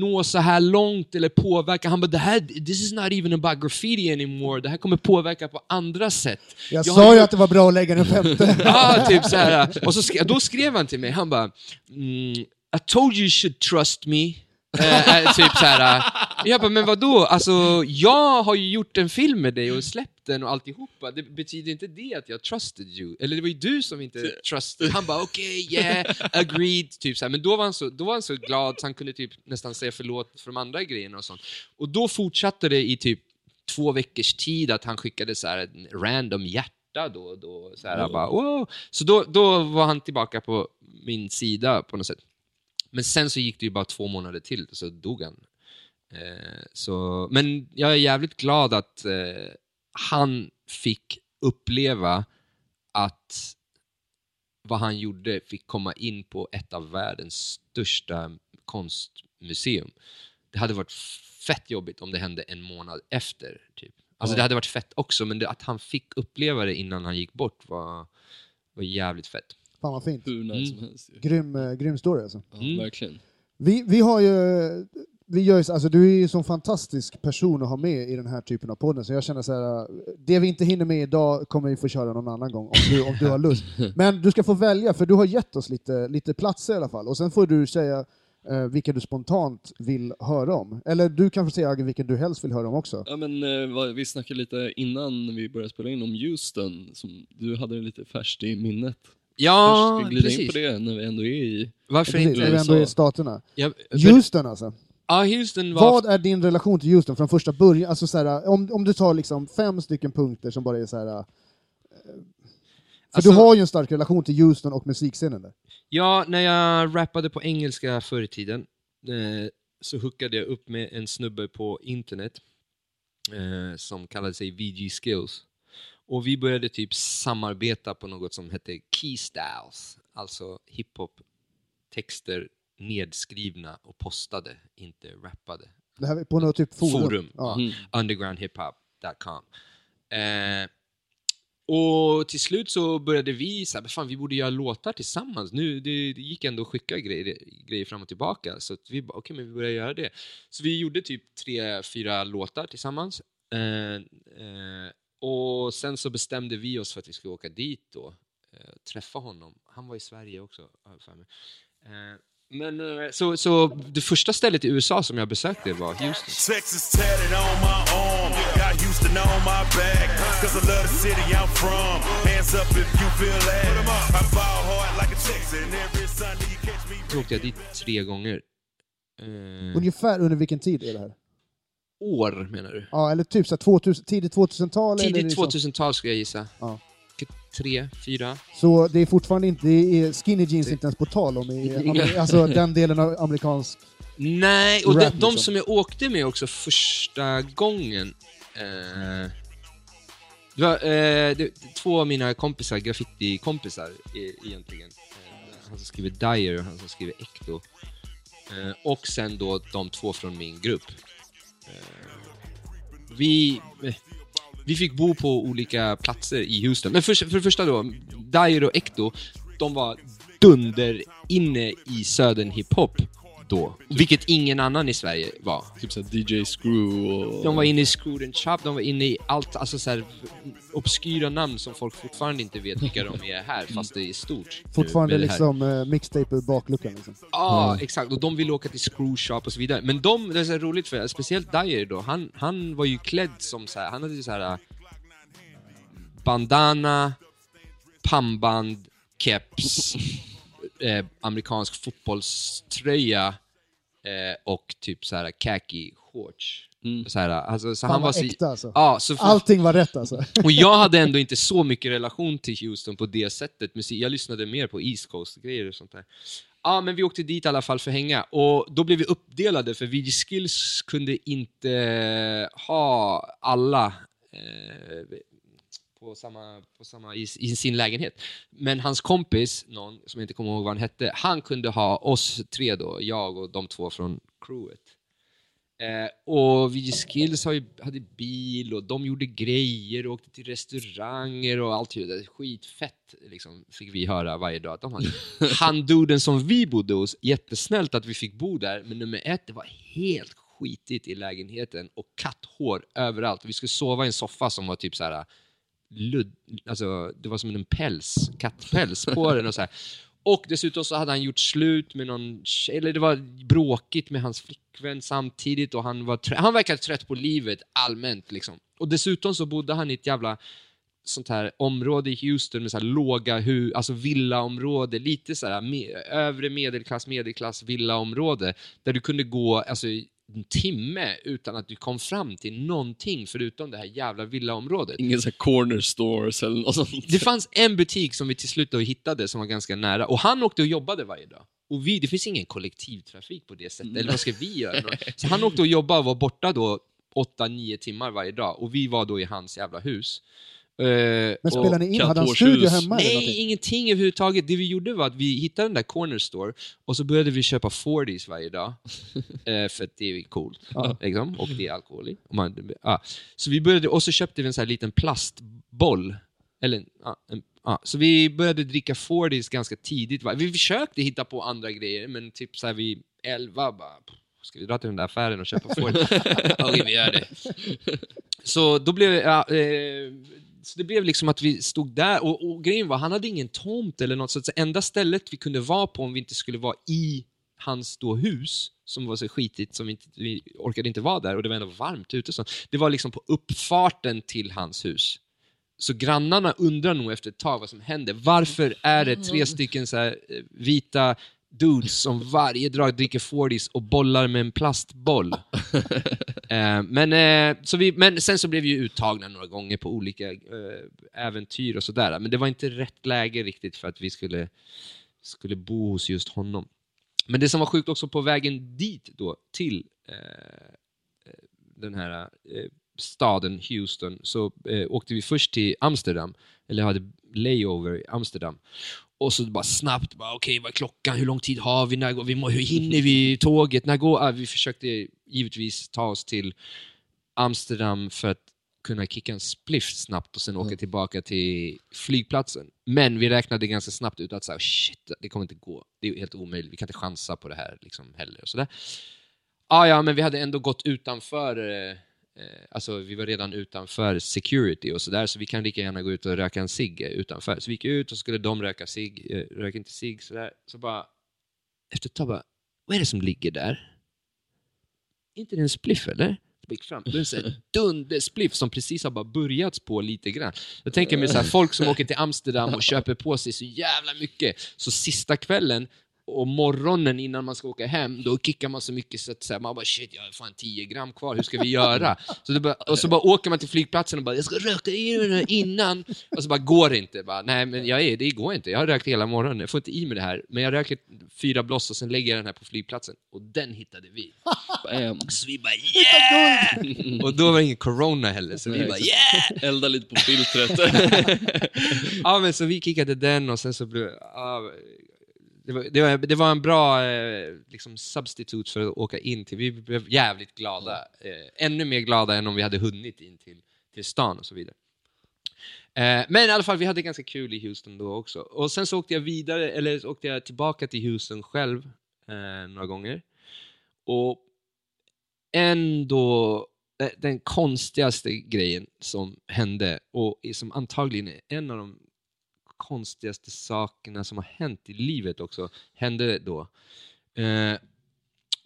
nå så här långt eller påverka. Han bara “Det här, this is not even about graffiti anymore. Det här kommer påverka på andra sätt.” Jag, Jag sa ju att det var bra att lägga den femte. Ja, typ så här. Och så skrev, då skrev han till mig, han bara mm, i told you you should trust me. Eh, eh, typ så här. Eh. Jag bara, men vadå? Alltså, jag har ju gjort en film med dig och släppt den och alltihopa. Det betyder inte det att jag trusted you. Eller det var ju du som inte trusted. Han bara, okej, yeah, agreed. Typ så här. Men då var, han så, då var han så glad så han kunde typ nästan säga förlåt för de andra grejerna och sånt. Och då fortsatte det i typ två veckors tid att han skickade så här en random hjärta då och då. Så, här, bara, wow. så då, då var han tillbaka på min sida på något sätt. Men sen så gick det ju bara två månader till, så dog han. Eh, så, men jag är jävligt glad att eh, han fick uppleva att vad han gjorde fick komma in på ett av världens största konstmuseum. Det hade varit fett jobbigt om det hände en månad efter. Typ. Alltså Ja. det hade varit fett också, men det, att han fick uppleva det innan han gick bort var, var jävligt fett. Fan vad fint. Hur nice Mm. som helst ju. Grym, eh, grym story alltså. Ja, Mm. verkligen. Vi, vi har ju, vi gör ju, så- alltså du är ju en sån fantastisk person att ha med i den här typen av podden, så jag känner så här, eh, det vi inte hinner med idag kommer vi få köra någon annan gång, om du, om du har lust. Men du ska få välja, för du har gett oss lite, lite platser i alla fall, och sen får du säga eh, vilka du spontant vill höra om. Eller du kan få säga vilken du helst vill höra om också. Ja men eh, vad- vi snackade lite innan vi började spela in om Houston, som du hade lite färskt i minnet. Ja, ska glida in precis. på det när vi ändå är i... Varför Precis, inte? när vi ändå är i staterna. Jag, för, Houston alltså. ja, Houston var... Vad är din relation till Houston från första början? Alltså så här, om, om du tar liksom fem stycken punkter som bara är så här. eh, För Alltså- du har ju en stark relation till Houston och musikscenen där. Ja, när jag rappade på engelska förr i tiden eh, så hookade jag upp med en snubbe på internet eh, som kallade sig VG Skills. Och vi började typ samarbeta på något som hette Key Styles, alltså hiphop, texter nedskrivna och postade, inte rappade. Det här är på något typ forum. Forum. Ja. Mm. undergroundhiphop.com. Eh, och till slut så började vi så här, "Men fan vi borde göra låtar tillsammans. Nu, det, det gick ändå att skicka grejer, grejer fram och tillbaka. Så att vi okej men vi börjar göra det. Så vi gjorde typ tre, fyra låtar tillsammans. Eh, eh, och sen så bestämde vi oss för att vi skulle åka dit då. Eh, träffa honom. Han var i Sverige också, för mig. Eh, men eh, så, så det första stället i USA som jag besökte var Houston. Texas tatted on my arm. Got Houston on my back. Cause I love the city I'm from. Hands up if you feel that. I ball hard like a Texan. Every Sunday you catch me. Så åkte jag dit tre gånger. Ungefär under vilken tid är det här? År menar du? Ja, eller typ så här 2000, tidigt 2000-tal? eller Tidigt liksom- 2000-tal skulle jag gissa. Ja. Tre, fyra. Så det är fortfarande inte, det är skinny jeans inte ens på tal om i, alltså den delen av amerikansk... Nej, och Rap, de, de liksom. som jag åkte med också första gången eh, det var, eh, det, två av mina kompisar, graffiti-kompisar e- egentligen. Eh, han som skriver Dyer och han som skriver Ekto. Eh, och sen då de två från min grupp. Eh, vi, eh, vi fick bo på olika platser i Houston. Men för, för det första då, Dyer och Ekto, de var dunder inne i södern hiphop då. Vilket ingen annan i Sverige var. Typ såhär DJ Screw och... De var inne i Screwed and Chop, de var inne i allt, alltså så här obskyra namn som folk fortfarande inte vet vilka de är här, fast det är stort. Fortfarande liksom uh, mixtape ur bakluckan liksom. Ja, exakt. Och de ville åka till Screw Shop och så vidare. Men de, det är så roligt för speciellt Dyer då, han, han var ju klädd som så här, han hade ju så här äh, bandana, pannband, keps, eh, amerikansk fotbollströja eh, och typ så här khaki shorts. Mm. Så här, alltså, så Fan han var så, äkta alltså. ja, så för, Allting var rätt alltså. och jag hade ändå inte så mycket relation till Houston på det sättet. Jag lyssnade mer på East Coast-grejer och sånt där. Ja, men vi åkte dit i alla fall för att hänga. Och då blev vi uppdelade, för VG Skills kunde inte ha alla eh, på samma, på samma, i, i sin lägenhet. Men hans kompis, någon som jag inte kommer ihåg vad han hette, han kunde ha oss tre då, jag och de två från crewet. Eh, och VG Skills ju, hade bil och de gjorde grejer och åkte till restauranger och allt det där. Skitfett liksom, fick vi höra varje dag. Att de hade. Han duden som vi bodde hos, jättesnällt att vi fick bo där, men nummer ett, det var helt skitigt i lägenheten och katthår överallt. Vi skulle sova i en soffa som var typ så här ludd, alltså det var som en päls, kattpäls på den och så här. Och dessutom så hade han gjort slut med någon tjej, eller det var bråkigt med hans flickvän samtidigt och han var han verkade trött på livet allmänt liksom. Och dessutom så bodde han i ett jävla sånt här område i Houston med så här låga hu alltså villaområde, lite så här me övre medelklass, medelklass villaområde där du kunde gå alltså en timme utan att du kom fram till någonting förutom det här jävla villaområdet. Ingen sån här corner stores eller något sånt. Det fanns en butik som vi till slut då hittade som var ganska nära och han åkte och jobbade varje dag. Och vi, det finns ingen kollektivtrafik på det sättet, eller vad ska vi göra? Så han åkte och jobbade och var borta då 8-9 timmar varje dag och vi var då i hans jävla hus. Eh, Men spelade ni in? Hade han studio hemma eller Nej, någonting? ingenting överhuvudtaget. Det vi gjorde var att vi hittade den där corner store och så började vi köpa 40s varje dag. eh, för att det är coolt. Ja. Liksom, och det är alkohol i. Ja. Så vi började, och så köpte vi en sån här liten plastboll. Eller, ja, en, ja. Så vi började dricka 40s ganska tidigt. Va? Vi försökte hitta på andra grejer, men typ så här vid 11 bara... pff, Ska vi dra till den där affären och köpa 40? Okej, vi gör det. Så då blev ja, eh, så det blev liksom att vi stod där och, och grejen var, han hade ingen tomt eller något, så att enda stället vi kunde vara på om vi inte skulle vara i hans då hus, som var så skitigt som vi, inte, vi orkade inte vara där och det var ändå varmt ute, så det var liksom på uppfarten till hans hus. Så grannarna undrar nog efter ett tag vad som händer. Varför är det tre stycken så eh, vita dudes som varje drag dricker 40s och bollar med en plastboll? Eh, men, eh, så vi, men sen så blev vi uttagna några gånger på olika eh, äventyr och sådär. Men det var inte rätt läge riktigt för att vi skulle, skulle bo hos just honom. Men det som var sjukt också på vägen dit då, till eh, eh, den här eh, staden Houston, så åkte vi först till Amsterdam, eller hade layover i Amsterdam. Och så bara snabbt, bara, okej vad är klockan, hur lång tid har vi, när går vi, hur hinner vi tåget, när går... Ah, vi försökte givetvis ta oss till Amsterdam för att kunna kicka en spliff snabbt och sen åka tillbaka till flygplatsen. Men vi räknade ganska snabbt ut att så här, shit, det kommer inte gå. Det är helt omöjligt, vi kan inte chansa på det här liksom, heller. Och så där. Ah, ja, men vi hade ändå gått utanför, eh, alltså vi var redan utanför security och sådär, så vi kan lika gärna gå ut och röka en cigg eh, utanför. Så vi gick ut och skulle de röka cigg, eh, röka inte cigg sådär. Så bara, efter ett tag bara, vad är det som ligger där? inte det en spliff eller? Så gick fram, det är en dunderspliff som precis har bara börjats på lite grann. Jag tänker mig så här, folk som åker till Amsterdam och köper på sig så jävla mycket, så sista kvällen och morgonen innan man ska åka hem, då kickar man så mycket så att så här, man bara shit, jag har fan 10 gram kvar, hur ska vi göra? Så bara, och så bara åker man till flygplatsen och bara jag ska röka i mig innan, och så bara går det inte. Bara, Nej men jag är, det går inte, jag har rökt hela morgonen, jag får inte i mig det här. Men jag röker fyra bloss och sen lägger jag den här på flygplatsen. Och den hittade vi. Bam. Så vi bara yeah! Och då var det ingen corona heller, så vi bara yeah! Elda lite på filtret. ja, men så vi kickade den och sen så blev... Ja, det, var, det, var, det var en bra eh, liksom substitut för att åka in till. Vi blev jävligt glada. Eh, ännu mer glada än om vi hade hunnit in till, till stan och så vidare. Eh, men i alla fall, vi hade ganska kul i Houston då också. Och sen så åkte jag vidare, eller så åkte jag tillbaka till Houston själv eh, några gånger. Och ändå eh, den konstigaste grejen som hände och som antagligen är en av de konstigaste sakerna som har hänt i livet också hände då. Eh,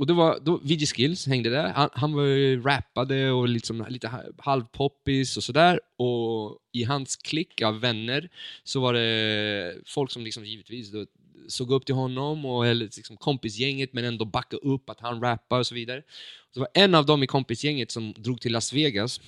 och det var då VG Skills hängde där. Han, han var ju rappade och liksom lite halvpoppis och sådär. Och i hans klick av vänner så var det folk som liksom givetvis då såg upp till honom och eller liksom kompisgänget men ändå backade upp att han rappar och så vidare. Så var en av dem i kompisgänget som drog till Las Vegas,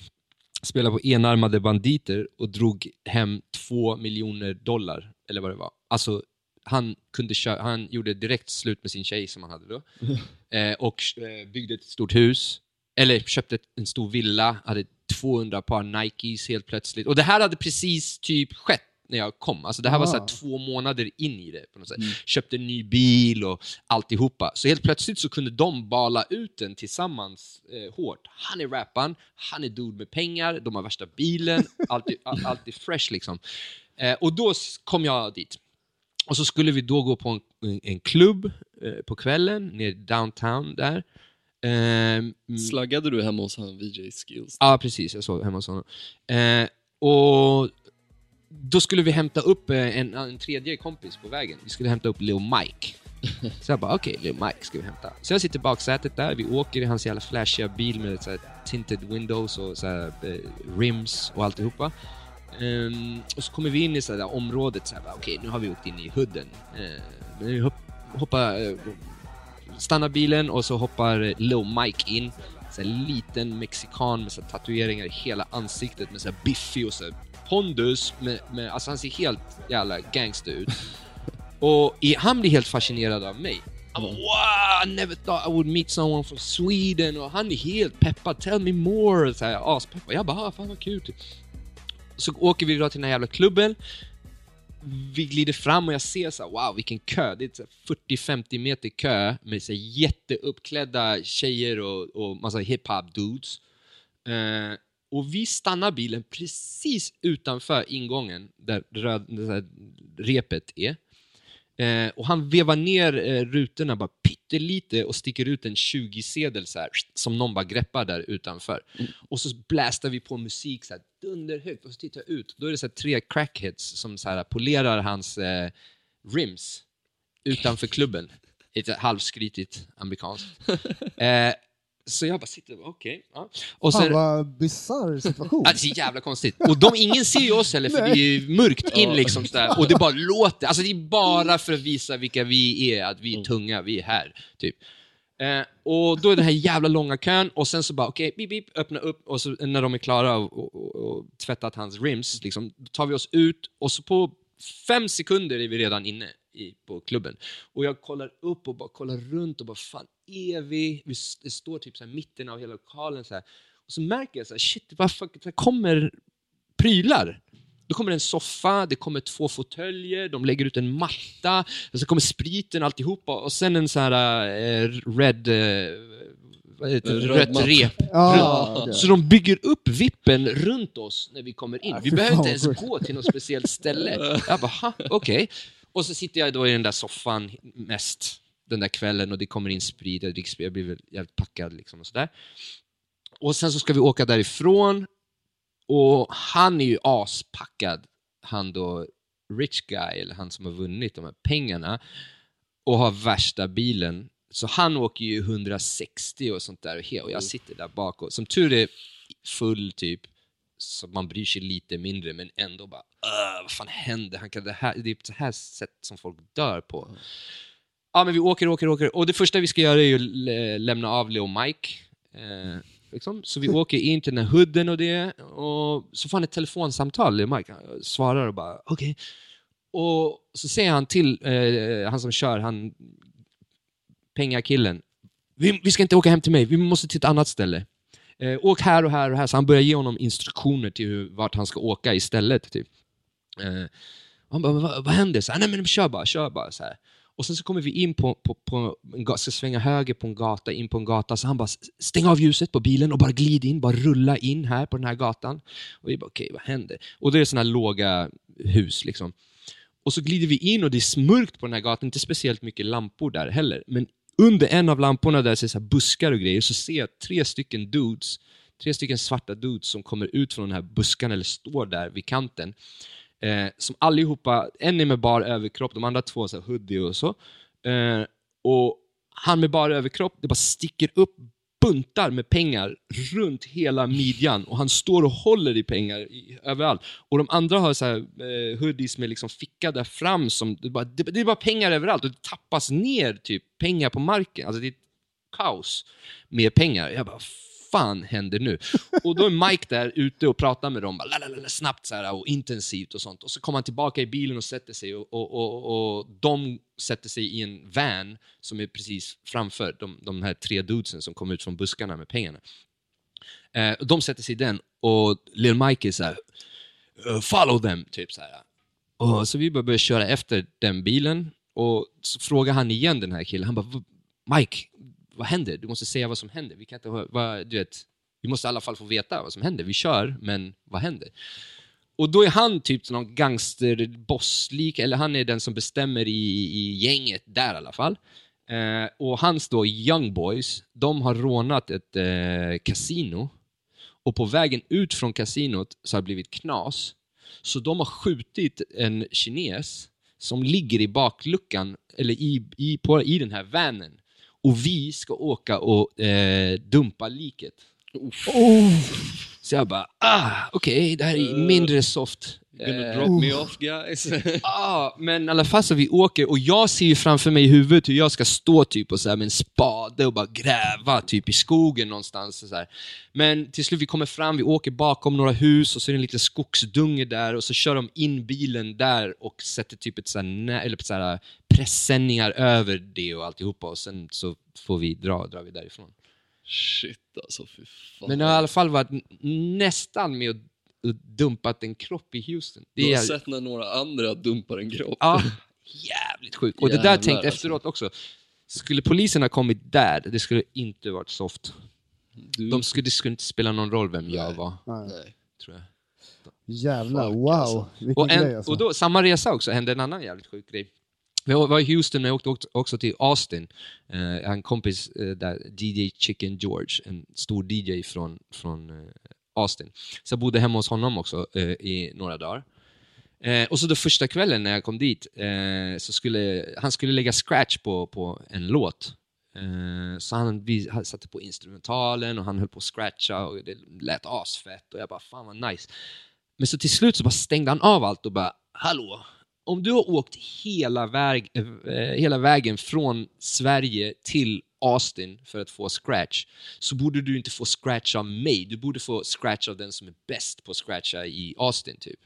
spelade på enarmade banditer och drog hem två miljoner dollar, eller vad det var. Alltså, han, kunde han gjorde direkt slut med sin tjej som han hade då, eh, och eh, byggde ett stort hus, eller köpte en stor villa, hade 200 par Nikes helt plötsligt. Och det här hade precis typ skett när jag kom. Alltså det här var så Ah. två månader in i det. På något sätt. Köpte en ny bil och alltihopa. Så helt plötsligt så kunde de bala ut den tillsammans eh, hårt. Han är rapparen, han är dude med pengar, de har värsta bilen, allt är, all- allt är fresh liksom. Eh, och då kom jag dit. Och så skulle vi då gå på en, en klubb eh, på kvällen, nere downtown där. Ehm, Slaggade du hemma hos han VJ Skills? Ja, precis. Jag såg hemma hos honom. Eh, och då skulle vi hämta upp eh, en, en tredje kompis på vägen. Vi skulle hämta upp Lil Mike. Så jag bara, okej, Lil Mike ska vi hämta. Så jag sitter i baksätet där, vi åker i hans jävla flashiga bil med så här tinted windows och så här, eh, rims och alltihopa. Ehm, och så kommer vi in i så här området, så här, okej, nu har vi åkt in i hooden. Uh, vi hopp, hoppar, eh, stannar bilen och så hoppar Lil Mike in. Så här, liten mexikan med så här, tatueringar i hela ansiktet med så här, biffig och så här, pondus. Med, med, alltså han ser helt jävla gangster ut. och han blir helt fascinerad av mig. Han bara, wow, I never thought I would meet someone from Sweden. Och han är helt peppad, tell me more. Så här, aspeppad. Jag bara, ah, fan vad kul. typ. Så åker vi då till den här jävla klubben vi glider fram och jag ser så här, wow vilken kö, det är så här 40-50 meter kö med så här jätteuppklädda tjejer och, och massa hiphop dudes. Eh, och vi stannar bilen precis utanför ingången där röd, det här repet är. Eh, och han vevar ner eh, rutorna bara pyttelite och sticker ut en 20-sedel så här, som någon bara greppar där utanför. Och så blästar vi på musik så här, dunderhögt och så tittar jag ut. Då är det så här, tre crackheads som så här, polerar hans eh, rims utanför klubben. Lite halvskrytigt amerikanskt. Eh, så jag bara sitter och okej. ja. Och Fan vad bisarr situation. Ja, det är så jävla konstigt. Och de, ingen ser ju oss heller, för det är ju mörkt in liksom sådär. Och det bara låter. Alltså det är bara för att visa vilka vi är, att vi är tunga, vi är här. Typ. Eh, och då är den här jävla långa kön, och sen så bara okej, okay, beep, beep, öppna upp, och så när de är klara och, och, och, och tvättat hans rims, liksom, då tar vi oss ut, och så på fem sekunder är vi redan inne i, på klubben. Och jag kollar upp och bara kollar runt och bara fan är vi? Vi det står typ så här mitten av hela lokalen så här. Och så märker jag så här, shit, vad fuck, det kommer prylar. Då kommer en soffa, det kommer två fåtöljer, de lägger ut en matta, och så kommer spriten alltihopa och sen en sån här eh, red, eh, vad heter det, Röd rött rep. Ja, okej. Så de bygger upp vippen runt oss när vi kommer in. Ah, Vi behöver inte ens gå till något speciellt ställe. Jag bara, "Ha, okej. Och så sitter jag då i den där soffan mest den där kvällen och det kommer in sprit, jag dricker jag blir väl jävligt packad liksom och sådär. Och sen så ska vi åka därifrån och han är ju aspackad, han då rich guy, eller han som har vunnit de här pengarna och har värsta bilen. Så han åker ju 160 och sånt där och jag sitter där bak och som tur är full typ, så man bryr sig lite mindre men ändå bara "Åh, vad fan händer? Han kan, det, här, det är på så här sätt som folk dör på. Ja men vi åker, åker, åker och det första vi ska göra är ju lä- lämna av Leo Mike. Eh, liksom. Så vi åker in till den här hooden och det och så får han ett telefonsamtal, Leo Mike. Han svarar och bara okej. Och så säger han till eh, han som kör, han pengakillen. Vi, vi ska inte åka hem till mig, vi måste till ett annat ställe. Eh, åk här och här och här. Så han börjar ge honom instruktioner till hur, vart han ska åka istället. Typ. Eh, han bara, vad, vad händer? Så, här, Nej men kör bara, kör bara. Så här. Och sen så kommer vi in på, på, på en gata, ska svänga höger på en gata, in på en gata. Så han bara, stäng av ljuset på bilen och bara glid in, bara rulla in här på den här gatan. Och vi bara, okej vad händer? Och det är sådana här låga hus liksom. Och så glider vi in och det är mörkt på den här gatan, inte speciellt mycket lampor där heller. Men under en av lamporna där så är så buskar och grejer, så ser jag tre stycken dudes, tre stycken svarta dudes som kommer ut från den här buskan eller står där vid kanten. Eh, som allihopa, en är med bar överkropp, de andra två har så här hoodie och så. Eh, och han med bar överkropp, det bara sticker upp buntar med pengar runt hela midjan och han står och håller i pengar i, överallt. Och de andra har så här, eh, hoodies med liksom ficka där fram som, det, bara, det, det är bara pengar överallt och det tappas ner typ pengar på marken. Alltså det är ett kaos med pengar. Jag bara, fan händer nu? Och då är Mike där ute och pratar med dem, bara, lalalala, snabbt så här, och intensivt och sånt. Och så kommer han tillbaka i bilen och sätter sig och, och, och, och de sätter sig i en van som är precis framför de, de här tre dudesen som kom ut från buskarna med pengarna. Eh, och de sätter sig i den och Lil Mike är så här, eh, follow them, typ så här. Och så vi börjar köra efter den bilen och så frågar han igen den här killen, han bara Mike, vad händer? Du måste säga vad som händer. Vi kan inte, vad, du vet, vi måste i alla fall få veta vad som händer. Vi kör, men vad händer? Och då är han typ någon gangsterbosslik, eller han är den som bestämmer i, i gänget där i alla fall. Eh, och hans då Young Boys, de har rånat ett eh, kasino. Och på vägen ut från kasinot så har det blivit knas. Så de har skjutit en kines som ligger i bakluckan, eller i, i, på, i den här vanen. Och vi ska åka och eh, dumpa liket. Så jag bara, ah, okej, det här är mindre soft. Gonna Eh, drop me off guys. Ja, men i alla fall så vi åker och jag ser ju framför mig i huvudet hur jag ska stå typ och så här med en spade och bara gräva typ i skogen någonstans. Och så här. Men till slut vi kommer fram, vi åker bakom några hus och så är det en liten skogsdunge där och så kör de in bilen där och sätter typ ett så här, eller så här pressändningar över det och alltihopa och sen så får vi dra, drar vi därifrån. Shit alltså, fy fan. Men jag har i alla fall varit nästan med och och dumpat en kropp i Houston. Det du har är, sett när några andra dumpar en kropp. Ja, jävligt sjukt. Och det där Jävlar, tänkte jag alltså. efteråt också. Skulle polisen ha kommit där, det skulle inte varit soft. Du, De skulle, det skulle inte spela någon roll vem jag Nej. var, Nej. tror jag. Jävlar, Fuck, wow. alltså. Och, grej en, alltså. och då, samma resa också, hände en annan jävligt sjuk grej. Vi var i Houston, men jag åkte också- också till Austin. Eh, jag har en kompis eh, där, DJ Chicken George, en stor DJ från, från eh, Austin. Så jag bodde hemma hos honom också eh, i några dagar. Eh, och så då första kvällen när jag kom dit, eh, så skulle han skulle lägga scratch på, på en låt. Eh, så han, vi han satte på instrumentalen och han höll på att scratcha och det lät asfett och jag bara fan vad nice. Men så till slut så bara stängde han av allt och bara hallå, om du har åkt hela, väg, eh, hela vägen från Sverige till Austin för att få scratch så borde du inte få scratch av mig. Du borde få scratch av den som är bäst på att scratcha i Austin typ.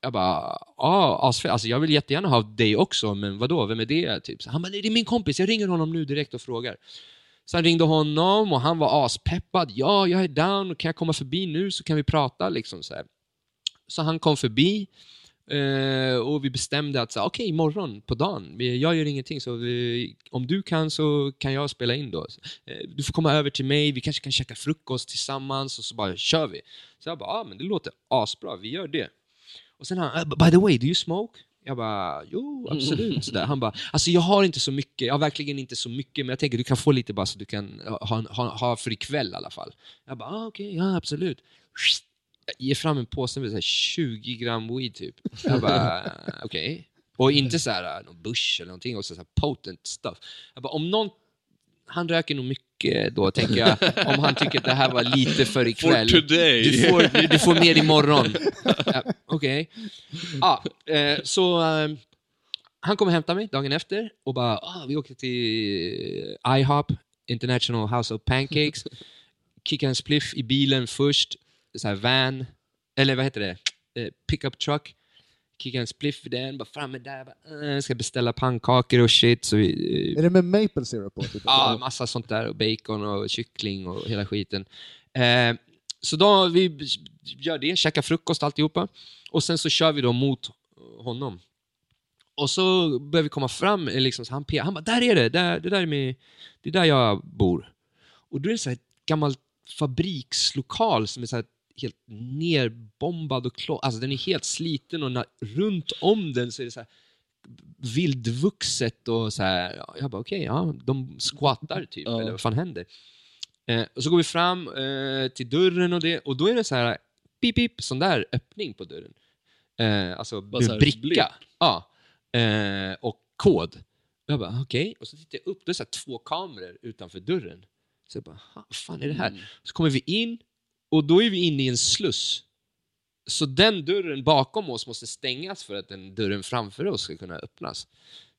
Jag bara, ah, asfett. Alltså jag vill jättegärna ha dig också, men vadå, vem är det? Typ. Han bara, nej, det är min kompis, jag ringer honom nu direkt och frågar. Så han ringde honom och han var aspeppad. Ja, jag är down, kan jag komma förbi nu så kan vi prata liksom så här. Så han kom förbi eh, och vi bestämde att okej, imorgon på dagen, jag gör ingenting, så vi, om du kan så kan jag spela in då. Eh, du får komma över till mig, vi kanske kan käka frukost tillsammans och så bara kör vi. Så jag bara, ah, men det låter asbra, vi gör det. Och sen han, "Uh, by the way, do you smoke? Jag bara, jo absolut. Så där. Han bara, alltså jag har inte så mycket, jag har verkligen inte så mycket, men jag tänker du kan få lite bara så du kan ha, ha, ha för ikväll i alla fall. Jag bara, ah, okej, ja absolut. Jag ger fram en påse med så här 20 gram weed typ. Jag bara, okej. Och inte så här någon bush eller någonting, också så här potent stuff. Jag bara, om någon, han röker nog mycket då, tänker jag, om han tycker att det här var lite för ikväll. For today. Du får, du får mer imorgon. Ja, Okej. Ja, eh, så eh, han kommer hämta mig dagen efter och bara, ah, vi åker till IHOP, International House of Pancakes. Kickar en spliff i bilen först, så van, eller vad heter det? Eh, pickup truck. Kickar en spliff i den, bara framme där, bara, eh, ska beställa pannkakor och shit. Så vi, eh, Är det med maple syrup på? Typ? Ja, massa sånt där. Och bacon och kyckling och hela skiten. Eh, så då vi gör det, käkar frukost alltihopa. Och sen så kör vi då mot honom. Och så börjar vi komma fram, liksom, så han, pe- han bara “där är det, där, det, där är med, det är där jag bor”. Och då är det så här ett gammalt fabrikslokal som är så här helt nerbombad och klå- alltså den är helt sliten och runt om den så är det så här vildvuxet och så här. Ja, Jag bara okej, ja, de squattar typ, Ja. eller vad fan händer? Eh, och så går vi fram eh, till dörren och det, och då är det så här pip, pip, sån där öppning på dörren. Eh, alltså här bricka. blipp. Ja. Eh, och kod. Jag bara okej, och så tittar jag upp, då är det så två kameror utanför dörren. Så jag bara, "Ha, vad fan är det här? Så kommer vi in, och då är vi inne i en sluss. Så den dörren bakom oss måste stängas för att den dörren framför oss ska kunna öppnas.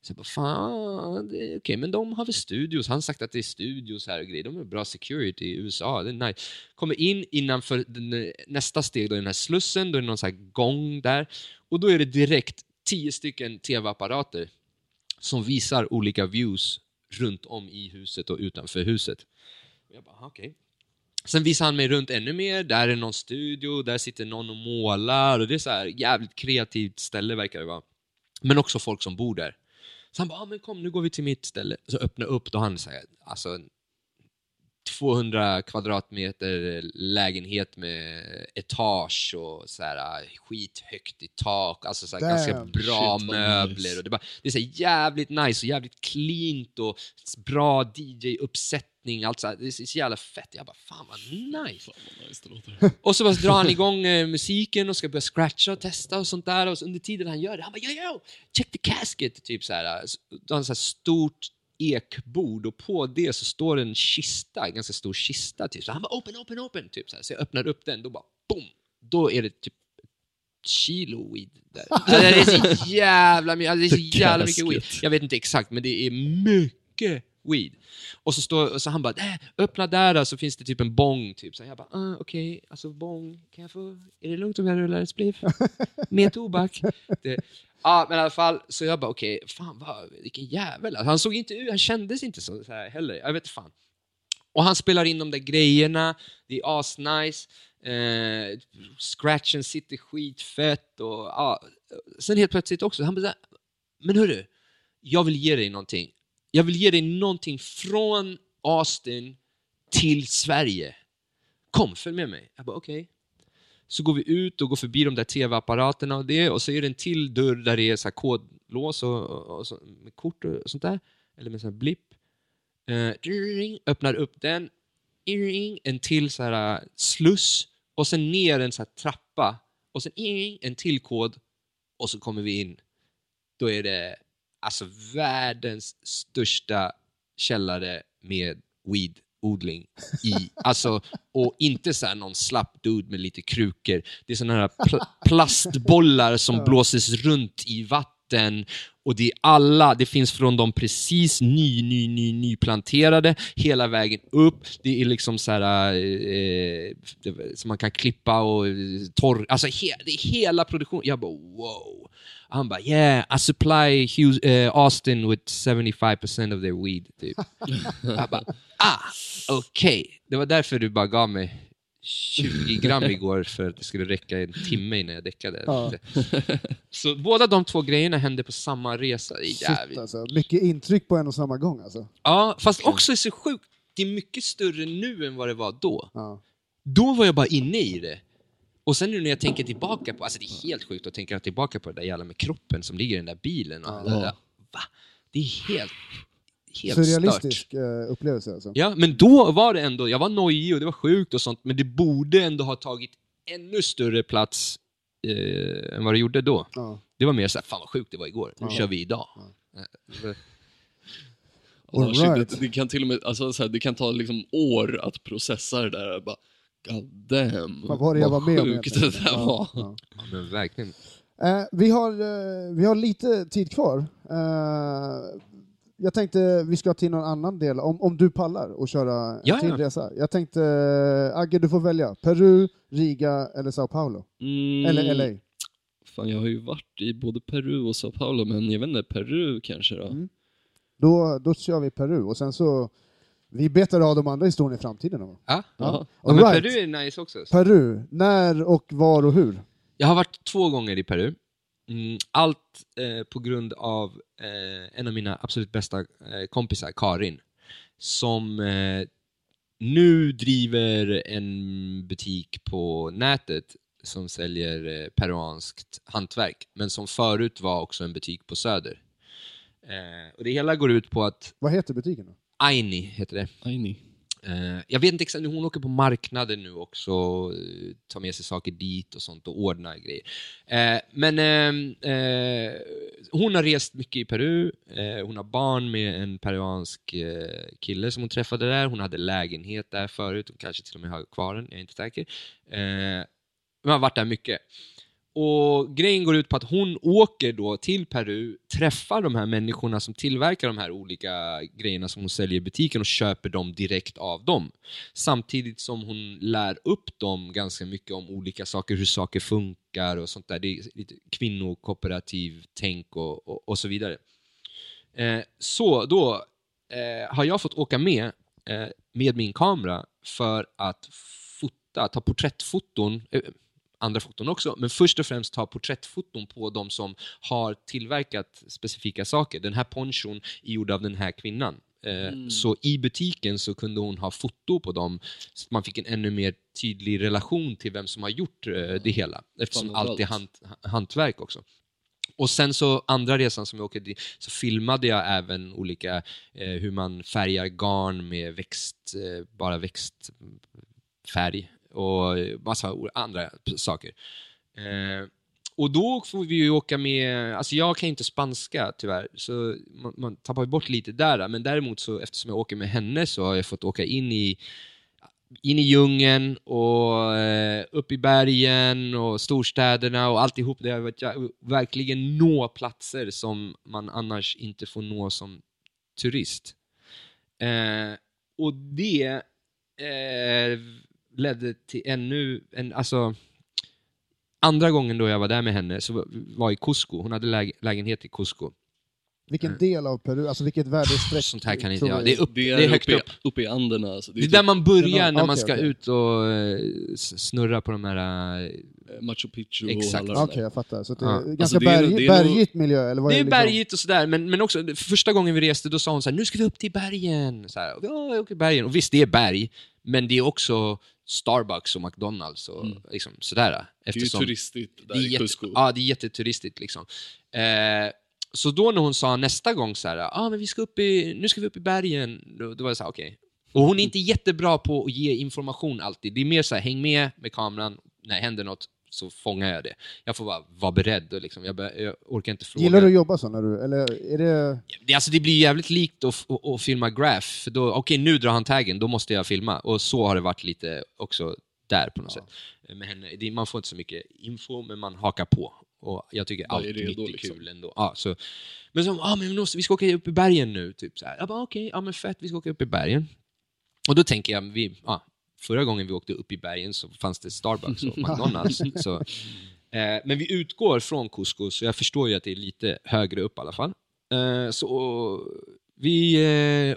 Så jag bara, fan, okej, okay, okej, men de har väl studios. Han har sagt att det är studios här och grejer. De har bra security i USA, det är nice. Kommer in innanför den, eh, nästa steg, då är den här slussen, då är det någon så här gång där. Och då är det direkt tio stycken tv-apparater som visar olika views runt om i huset och utanför huset. Och jag bara, okej. Sen visar han mig runt ännu mer, där är någon studio, där sitter någon och målar och det är så här jävligt kreativt ställe verkar det vara. Men också folk som bor där. Så han bara, ah, men kom nu går vi till mitt ställe. Så öppnar upp, då han säger, alltså 200 kvadratmeter lägenhet med etage och så här skithögt i tak, alltså så här Damn, ganska bra shit, möbler. nice. Och det, bara, det är så här jävligt nice och jävligt cleant och bra DJ-uppsättning. Allt så här, det är så jävla fett. Jag bara, fan vad nice. Fan vad nice det låter. Och så bara drar han igång eh, musiken och ska börja scratcha och testa och sånt där. Och så under tiden han gör det, han bara yo, yo, check the casket. Typ så här. Så- Då har han så här stort ekbord och på det så står en kista, en ganska stor kista. Typ. Så han bara open, open, open. Typ så, här. så jag öppnar upp den, då bara boom. Då är det typ kilo weed där. Alltså, det är så jävla alltså, det är så jävla mycket weed. Jag vet inte exakt, men det är mycket weed. Och så, står, så han bara, äh, öppna där så finns det typ en bong. Typ. Så jag bara, ah, okej, alltså bong, kan jag få, är det lugnt om jag rullar ett spliff? Med tobak? Det, ja, men i alla fall, så jag bara, okej, fan vad, vilken jävel. Alltså, han såg inte ut, han kändes inte så, så här heller. Jag vet fan. Och han spelar in de där grejerna, det är asnice. Eh, scratchen sitter skitfett och ja. Sen helt plötsligt också, han bara, men hörru, jag vill ge dig någonting. Jag vill ge dig någonting från Austin till Sverige. Kom, följ med mig. Jag bara okej. Så går vi ut och går förbi de där tv-apparaterna och det och så är det en till dörr där det är så här kodlås och, och, och så, med kort och sånt där. Eller med sån här blipp. Uh, öppnar upp den. En till så här eh, sluss och sen ner en så här trappa och sen en till kod och så kommer vi in. Då är det alltså världens största källare med weed-odling i. Alltså, och inte så någon slapp dude med lite krukor. Det är såna här pl- plastbollar som blåses runt i vatten och det är alla, det finns från de precis ny, ny, ny, nyplanterade hela vägen upp. Det är liksom så här eh, det- som man kan klippa och eh, torr, alltså he, det är hela produktionen. Jag bara wow. Han bara yeah, I supply Hughes, eh, Austin with 75% of their weed. Typ. Jag bara ah, okej. Det var därför du bara gav mig 20 gram igår för att det skulle räcka en timme innan jag däckade. Ja. Så båda de två grejerna hände på samma resa. Shit alltså. Mycket intryck på en och samma gång alltså. Ja, fast också är så sjukt. Det är mycket större nu än vad det var då. Ja. Då var jag bara inne i det. Och sen nu när jag tänker tillbaka på, alltså det är helt sjukt att tänka tillbaka på det där jävla med kroppen som ligger i den där bilen. Och det där. Va? Det är helt, helt stört. Surrealistisk eh, upplevelse alltså. Ja, men då var det ändå, jag var nojig och det var sjukt och sånt, men det borde ändå ha tagit ännu större plats eh, än vad det gjorde då. Ja. Det var mer såhär, fan vad sjukt det var igår, nu Ja. kör vi idag. Ja, All shit, right. det, det kan till och med, alltså, så här, det kan ta liksom år att processa det där. Bara, God damn, Vad var det jag var med om sjukt egentligen? det där Ja, var. ja. Ja, men verkligen. Eh, vi, har, eh, vi har lite tid kvar. Eh, jag tänkte vi ska till någon annan del, om, om du pallar och köra en Ja, till ja. resa. Jag tänkte, eh, Agge du får välja. Peru, Riga eller Sao Paulo? Mm, Eller LA? Fan, jag har ju varit i både Peru och Sao Paulo, men jag vet inte, Peru kanske då? Mm. Då, då kör vi Peru och sen så, vi betar av de andra historierna i framtiden. då. Ja. Ja. Ja, right. Peru är nice också. Peru, när och var och hur? Jag har varit två gånger i Peru. Mm, allt eh, på grund av eh, en av mina absolut bästa eh, kompisar, Karin, som eh, nu driver en butik på nätet som säljer eh, peruanskt hantverk, men som förut var också en butik på Söder. Eh, och det hela går ut på att Vad heter butiken då? Aini heter det. Aini. Eh, jag vet inte exakt, hon åker på marknader nu också, eh, tar med sig saker dit och sånt och ordnar grejer. Eh, men eh, eh, hon har rest mycket i Peru, eh, hon har barn med en peruansk eh, kille som hon träffade där, hon hade lägenhet där förut, hon kanske till och med har kvar den, jag är inte säker. Eh, hon har varit där mycket. Och grejen går ut på att hon åker då till Peru, träffar de här människorna som tillverkar de här olika grejerna som hon säljer i butiken och köper dem direkt av dem. Samtidigt som hon lär upp dem ganska mycket om olika saker, hur saker funkar och sånt där. Det är lite kvinnokooperativ tänk och, och, och så vidare. Eh, så då eh, har jag fått åka med eh, med min kamera för att fota, ta porträttfoton, eh, andra foton också, men först och främst ta porträttfoton på de som har tillverkat specifika saker. Den här ponchon är gjord av den här kvinnan. Eh, Så i butiken så kunde hon ha foto på dem, så man fick en ännu mer tydlig relation till vem som har gjort eh, det hela, eftersom allt är hant, hantverk också. Och sen så andra resan som jag åkte dit, så filmade jag även olika, eh, hur man färgar garn med växt, eh, bara växtfärg och massa andra saker. Eh, och då får vi ju åka med, alltså jag kan inte spanska tyvärr, så man, man tappar ju bort lite där. Men däremot så eftersom jag åker med henne så har jag fått åka in i in i djungeln och eh, upp i bergen och storstäderna och alltihop. Det har varit verkligen nå platser som man annars inte får nå som turist. Eh, och det eh, ledde till ännu en, alltså andra gången då jag var där med henne så var- i Cusco. Hon hade läge, lägenhet i Cusco. Vilken del av Peru, alltså vilket väderstreck? Sånt här kan inte jag. Det är, upp, Det det är, högt uppe, upp. i- uppe i Anderna. Alltså. Det är typ där man börjar Det är när man ska okej. ut och eh, snurra på de här... eh, Machu Picchu Exakt. och alla Okej, där. jag fattar. Så det Ja. är Alltså, ganska det är- berg, det är nog- bergigt miljö, eller vad Det är liksom? bergigt och sådär, men, men också första gången vi reste då sa hon så här, nu ska vi upp till bergen. Så här, och vi, ja, jag åker bergen. Och visst, det är berg, men det är också Starbucks och McDonalds och Mm. liksom sådär. Det är ju Eftersom turistigt där det är i jätte, Cusco. Ja, det är jätteturistigt liksom. Eh, så då när hon sa nästa gång så här, ah, men vi ska upp i, nu ska vi upp i bergen, då, då var jag så här, okej. Och hon är inte jättebra på att ge information alltid. Det är mer så här, häng med med kameran, när det händer något så fångar jag det. Jag får bara vara beredd och liksom, jag, jag orkar inte fråga. Gillar du att jobba så när du, eller är det... Det, alltså, det blir jävligt likt att, att, att filma graph, okej nu drar han taggen, då måste jag filma. Och så har det varit lite också där på något sätt. Med henne, det, man får inte så mycket info, men man hakar på. Och jag tycker allt är redo, nytt är liksom. kul ändå. Ja, så, men så, ah, men vi, måste, vi ska åka upp i bergen nu. Typ, så här. Jag bara, okej, ja, men fett, vi ska åka upp i bergen. Och då tänker jag, vi, ja, förra gången vi åkte upp i bergen så fanns det Starbucks och McDonalds. så, eh, men vi utgår från Cusco, så jag förstår ju att det är lite högre upp i alla fall. Eh, så vi eh,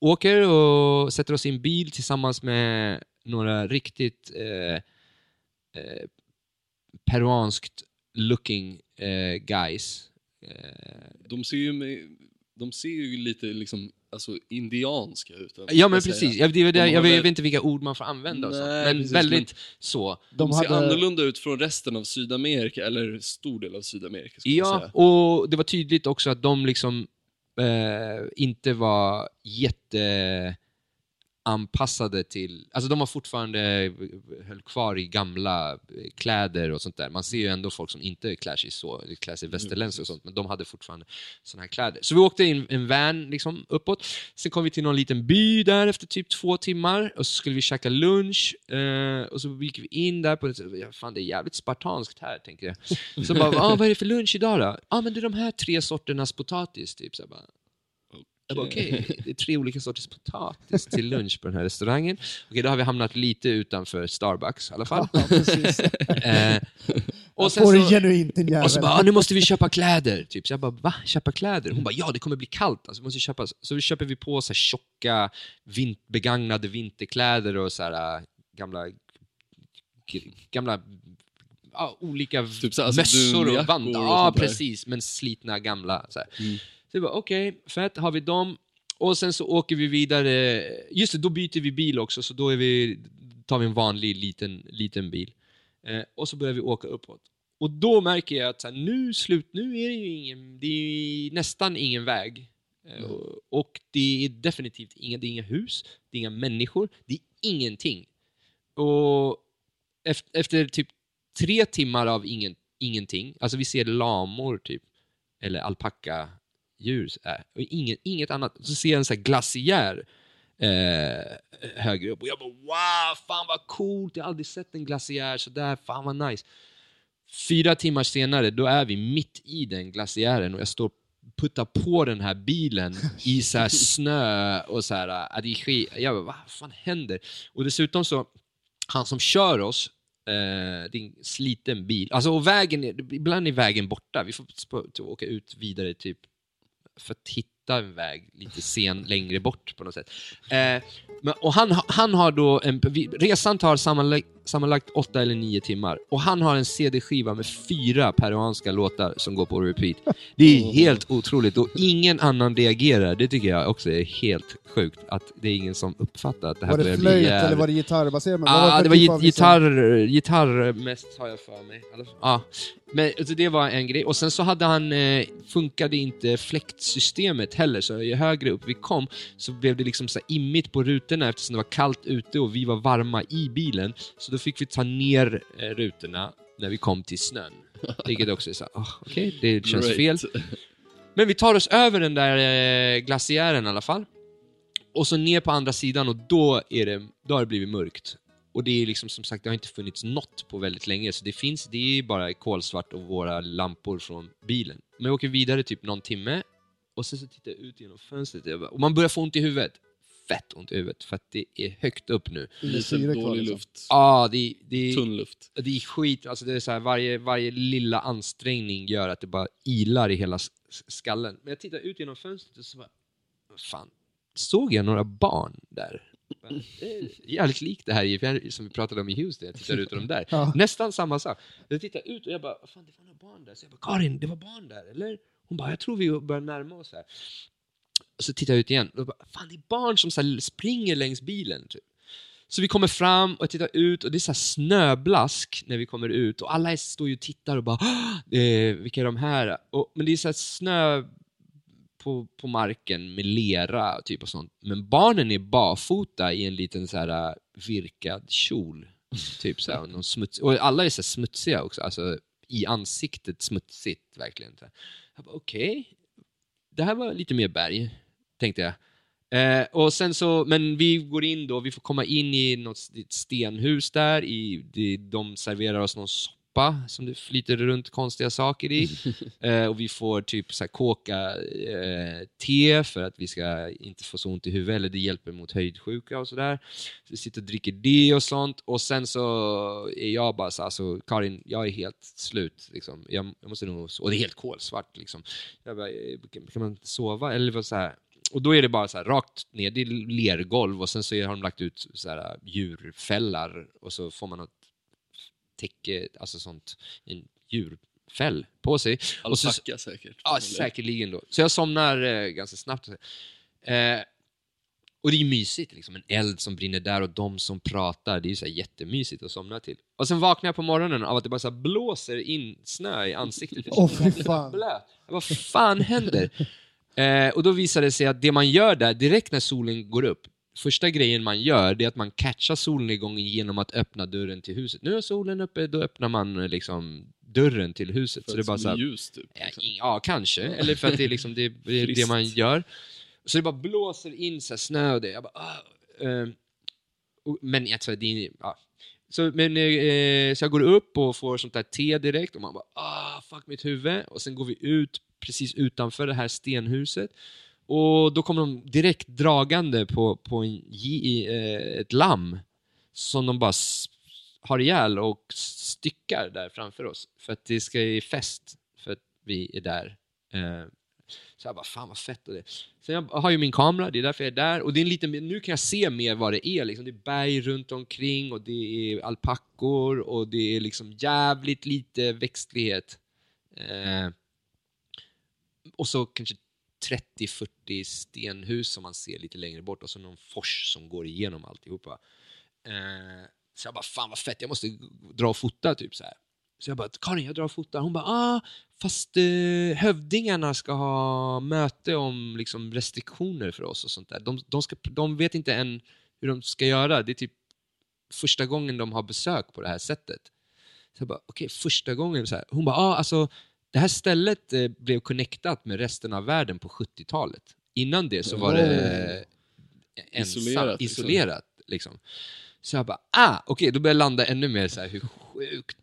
åker och sätter oss i en bil tillsammans med några riktigt eh, eh, peruanskt looking eh, guys. Eh, De ser ju, de ser ju lite liksom, alltså, indianska ut. eller vad ja men precis, säga. jag, det, det, De jag, jag vet inte vilka ord man får använda och sånt, Nej, men precis, väldigt så. De, ser hade- annorlunda ut från resten av Sydamerika, eller stor del av Sydamerika Ja, säga. och det var tydligt också att de liksom eh, inte var jätte anpassade till, alltså de var fortfarande, höll kvar i gamla eh, kläder och sånt där. Man ser ju ändå folk som inte klär sig så, klär sig västerländskt och sånt, men de hade fortfarande såna här kläder. Så vi åkte in en van liksom uppåt, sen kom vi till någon liten by där efter typ två timmar och så skulle vi käka lunch eh, och så gick vi in där på fan det är jävligt spartanskt här tänkte jag. Så bara, ah, vad är det för lunch idag då? Ja, ah, men det är de här tre sorternas potatis, typ. Så bara, jag bara, okej, det är tre olika sorters potatis till lunch på den här restaurangen. Okej, då har vi hamnat lite utanför Starbucks i alla fall. Ja, precis. Eh, och sen så, genuint din jävel. och så bara, ah, nu måste vi köpa kläder. Typ. Så jag bara, va? Köpa kläder? Hon bara, ja det kommer bli kallt. Alltså, vi måste köpa. Så köper vi på så här tjocka, vin- begagnade vinterkläder och så här, äh, gamla, gamla ja, olika Typ så här, alltså, mössor och och Ja, precis. Men slitna gamla. Så, här. Mm. Så jag bara, okej, fett, har vi dem. Och sen så åker vi vidare. Just det, då byter vi bil också, så då är vi, tar vi en vanlig liten, liten bil. Eh, och så börjar vi åka uppåt. Och då märker jag att så här, nu slut, nu är det ju ingen, det är nästan ingen väg. Eh, och- Och det är definitivt inga, det är inga hus, det är inga människor, det är ingenting. Och efter, efter typ tre timmar av ingen, ingenting, alltså vi ser lamor typ, eller alpackadjur, så här, och inget, inget annat. Så ser jag en sån här glaciär eh, högre upp och jag bara wow, fan vad coolt, jag har aldrig sett en glaciär så där, fan vad nice. Fyra timmar senare, då är vi mitt i den glaciären och jag står och puttar på den här bilen i så här snö och så här, äh, det är skit. Jag bara, vad fan händer? Och dessutom så, han som kör oss, eh, det är en sliten bil, alltså och vägen, är- ibland är vägen borta, vi får åka ut vidare typ för att hitta en väg lite sen längre bort på något sätt. Eh, men, och han, han har då en, resan tar sammanlagt, sammanlagt åtta eller nio timmar och han har en CD-skiva med fyra peruanska låtar som går på repeat. Det är helt otroligt och ingen annan reagerar. Det tycker jag också är helt sjukt att det är ingen som uppfattar att det här Var det börjar flöjt bli eller var det gitarrbaserat? För det var typ liksom- gitarr, gitarr mest har jag för mig. Eller- Ja. Men alltså, det var en grej. Och sen så hade han, eh, funkade inte fläktsystemet heller, så ju högre upp vi kom så blev det liksom så immigt på rutorna eftersom det var kallt ute och vi var varma i bilen. Så då fick vi ta ner eh, rutorna när vi kom till snön. Vilket också är så oh, okej, det känns fel. Men vi tar oss över den där eh, glaciären i alla fall. Och så ner på andra sidan och då, är det, då har det blivit mörkt. Och det är liksom som sagt, det har inte funnits något på väldigt länge, så det finns, det är bara kolsvart och våra lampor från bilen. Men vi åker vidare typ någon timme och sen så tittar jag ut genom fönstret bara- och man börjar få ont i huvudet. Fett ont i huvudet, för att det är högt upp nu. Lite syre kvar, dålig liksom. luft. Ja, det, det, Tunn luft. det är skit, alltså det är så här, varje, varje lilla ansträngning gör att det bara ilar i hela skallen. Men jag tittar ut genom fönstret och så bara, fan, såg jag några barn där? Bara, Det är jävligt likt det här som vi pratade om i Houston, jag tittar ut genom där. Ja. Nästan samma sak. Jag tittar ut och jag bara, fan det var några barn där. Så jag bara, Karin, det var barn där, eller? Hon bara, jag tror vi börjar närma oss här. Så tittar jag ut igen och bara, fan det är barn som så här springer längs bilen. Typ. Så vi kommer fram och tittar ut och det är så här snöblask när vi kommer ut och alla står ju och tittar och bara eh, vilka är de här? Och, men det är så här snö på, på marken med lera typ och sånt. Men barnen är barfota i en liten så här äh, virkad kjol. Typ så här, någon smuts, och alla är så här smutsiga också, alltså i ansiktet smutsigt verkligen. Så här. Jag bara okej, det här var lite mer berg, tänkte jag. Eh, och sen så, men vi går in då, vi får komma in i något ett stenhus där, i, de serverar oss någon soppa som det flyter runt konstiga saker i. Eh, och vi får typ så här kåka eh, te för att vi ska inte få så ont i huvudet, eller det hjälper mot höjdsjuka och sådär. Så vi sitter och dricker det och sånt, och sen så är jag bara så alltså Karin, jag är helt slut. Liksom. Jag, jag måste nog, och det är helt kolsvart liksom. Jag bara, eh, kan, man inte sova? Eller vad så här. Och då är det bara så här rakt ner, det är lergolv och sen så har de lagt ut så här djurfällar och så får man något täcke, alltså sånt, en djurfäll på sig. Och så, Alpacka säkert. Ja, säkerligen då. Så jag somnar eh, ganska snabbt. Eh, och det är ju mysigt, liksom. en eld som brinner där och de som pratar. Det är ju så här jättemysigt att somna till. Och sen vaknar jag på morgonen av att det bara så blåser in snö i ansiktet. Åh fy fan. Blöt. Jag bara, Vad fan händer? Eh, och då visar det sig att det man gör där, direkt när solen går upp, första grejen man gör, det är att man catchar solnedgången genom att öppna dörren till huset. Nu är solen uppe, då öppnar man eh, liksom dörren till huset. För så det är bara så här, ljus typ. Ja, i- ja, kanske. Eller för att det är, liksom det, det, är det Friskt. man gör. Så det bara blåser in så här snö och det. Jag bara, eh, och, men jag tror det är, ja. Så, men, eh, så jag går upp och får sånt där te direkt och man bara, ah, fuck mitt huvud. Och sen går vi ut precis utanför det här stenhuset. Och då kommer de direkt dragande på, på en, eh, ett lamm som de bara har ihjäl och styckar där framför oss. För att det ska i fest, för att vi är där. Eh, så jag bara, fan vad fett och det. Sen jag har ju min kamera, det är därför jag är där. Och det är en liten, nu kan jag se mer vad det är. Liksom. Det är berg runt omkring och det är alpackor och det är liksom jävligt lite växtlighet. Eh, och så kanske 30-40 stenhus som man ser lite längre bort och så någon fors som går igenom alltihopa. Eh, så jag bara, fan vad fett, jag måste dra och fota typ så här. Så jag bara, Karin jag drar och fotar. Hon bara, ah, fast eh, hövdingarna ska ha möte om liksom, restriktioner för oss och sånt där. De, de, ska, de vet inte än hur de ska göra. Det är typ första gången de har besök på det här sättet. Så jag bara, okej, första gången. Så här. Hon bara, ah, alltså det här stället eh, blev connectat med resten av världen på 70-talet. Innan det så var det eh, ensam, Isolerat, isolerat. liksom. Liksom. Så jag bara, ah, okej, då börjar jag landa ännu mer så här, hur sjukt,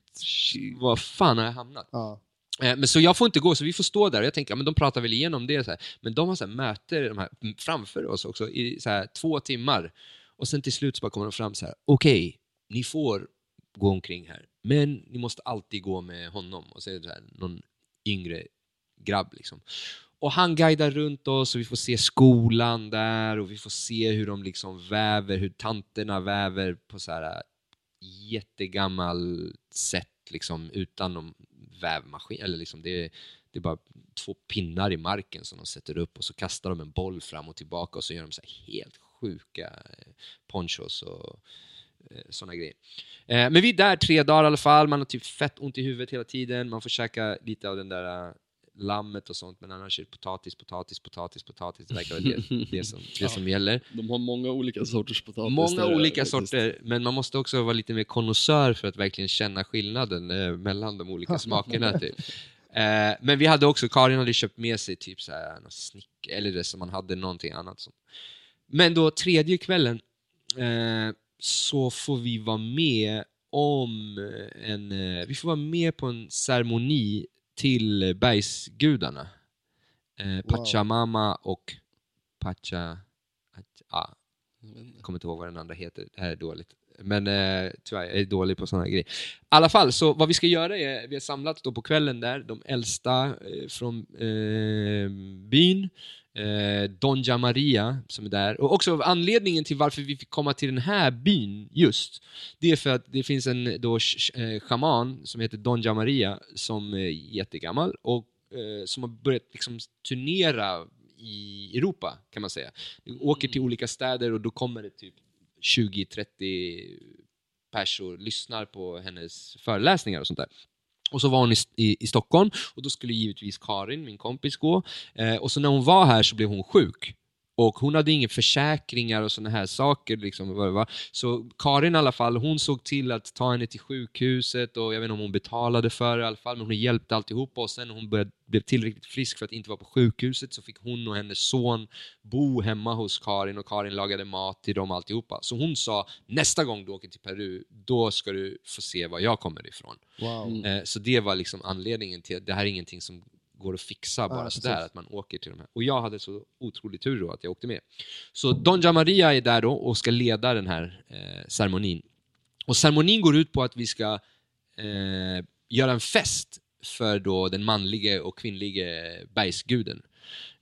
var fan har jag hamnat? Ja. Eh, Men så jag får inte gå, så vi får stå där och jag tänker, ja, men de pratar väl igenom det. Så här. Men de har så här, möte de här, framför oss också i så här, två timmar. Och sen till slut så bara kommer de fram så här, okej, ni får gå omkring här, men ni måste alltid gå med honom. Och så är det så här, någon yngre grabb liksom. Och han guidar runt oss och vi får se skolan där och vi får se hur de liksom väver, hur tanterna väver på så här äh, jättegammalt sätt liksom utan någon vävmaskin. Eller liksom det, är, det är bara två pinnar i marken som de sätter upp och så kastar de en boll fram och tillbaka och så gör de så här helt sjuka äh, ponchos och sådana grejer. Eh, men vi är där tre dagar i alla fall, man har typ fett ont i huvudet hela tiden, man får käka lite av den där eh, lammet och sånt, men annars är det potatis, potatis, potatis, potatis. Det verkar vara det, det, som, det som gäller. De har många olika sorters potatis. Många olika faktiskt. sorter, men man måste också vara lite mer konnässör för att verkligen känna skillnaden eh, mellan de olika smakerna. Typ. Eh, men vi hade också, Karin hade köpt med sig typ så här, snick, eller det som man hade någonting annat. Som. Men då tredje kvällen eh, så får vi vara med om en, eh, vi får vara med på en ceremoni till bergsgudarna. Eh, Pachamama och Pacha... Ja, jag kommer inte ihåg vad den andra heter, det här är dåligt. Men eh, tyvärr, jag är dålig på sådana grejer. I alla fall, så vad vi ska göra är, vi har samlats då på kvällen där, de äldsta eh, från eh, byn, eh, Donja Maria som är där. Och också anledningen till varför vi fick komma till den här byn just, det är för att det finns en då eh, shaman som heter Donja Maria som är jättegammal och eh, som har börjat liksom turnera i Europa kan man säga. Åker till olika städer och då kommer det typ 20-30 pers och lyssnar på hennes föreläsningar och sånt där. Och så var hon i, i, i Stockholm och då skulle givetvis Karin, min kompis, gå. Eh, och så när hon var här så blev hon sjuk. Och hon hade inga försäkringar och såna här saker. Liksom. Så Karin i alla fall, hon såg till att ta henne till sjukhuset och jag vet inte om hon betalade för det i alla fall, men hon hjälpte alltihopa och sen när hon började, blev tillräckligt frisk för att inte vara på sjukhuset så fick hon och hennes son bo hemma hos Karin och Karin lagade mat till dem alltihopa. Så hon sa, nästa gång du åker till Peru, då ska du få se var jag kommer ifrån. Wow. Eh, så det var liksom anledningen till att det här är ingenting som går att fixa bara Ja, sådär, precis. att man åker till de här. Och jag hade så otrolig tur då att jag åkte med. Så Donja Maria är där då och ska leda den här eh, ceremonin. Och ceremonin går ut på att vi ska eh, göra en fest för då den manlige och kvinnlige bergsguden.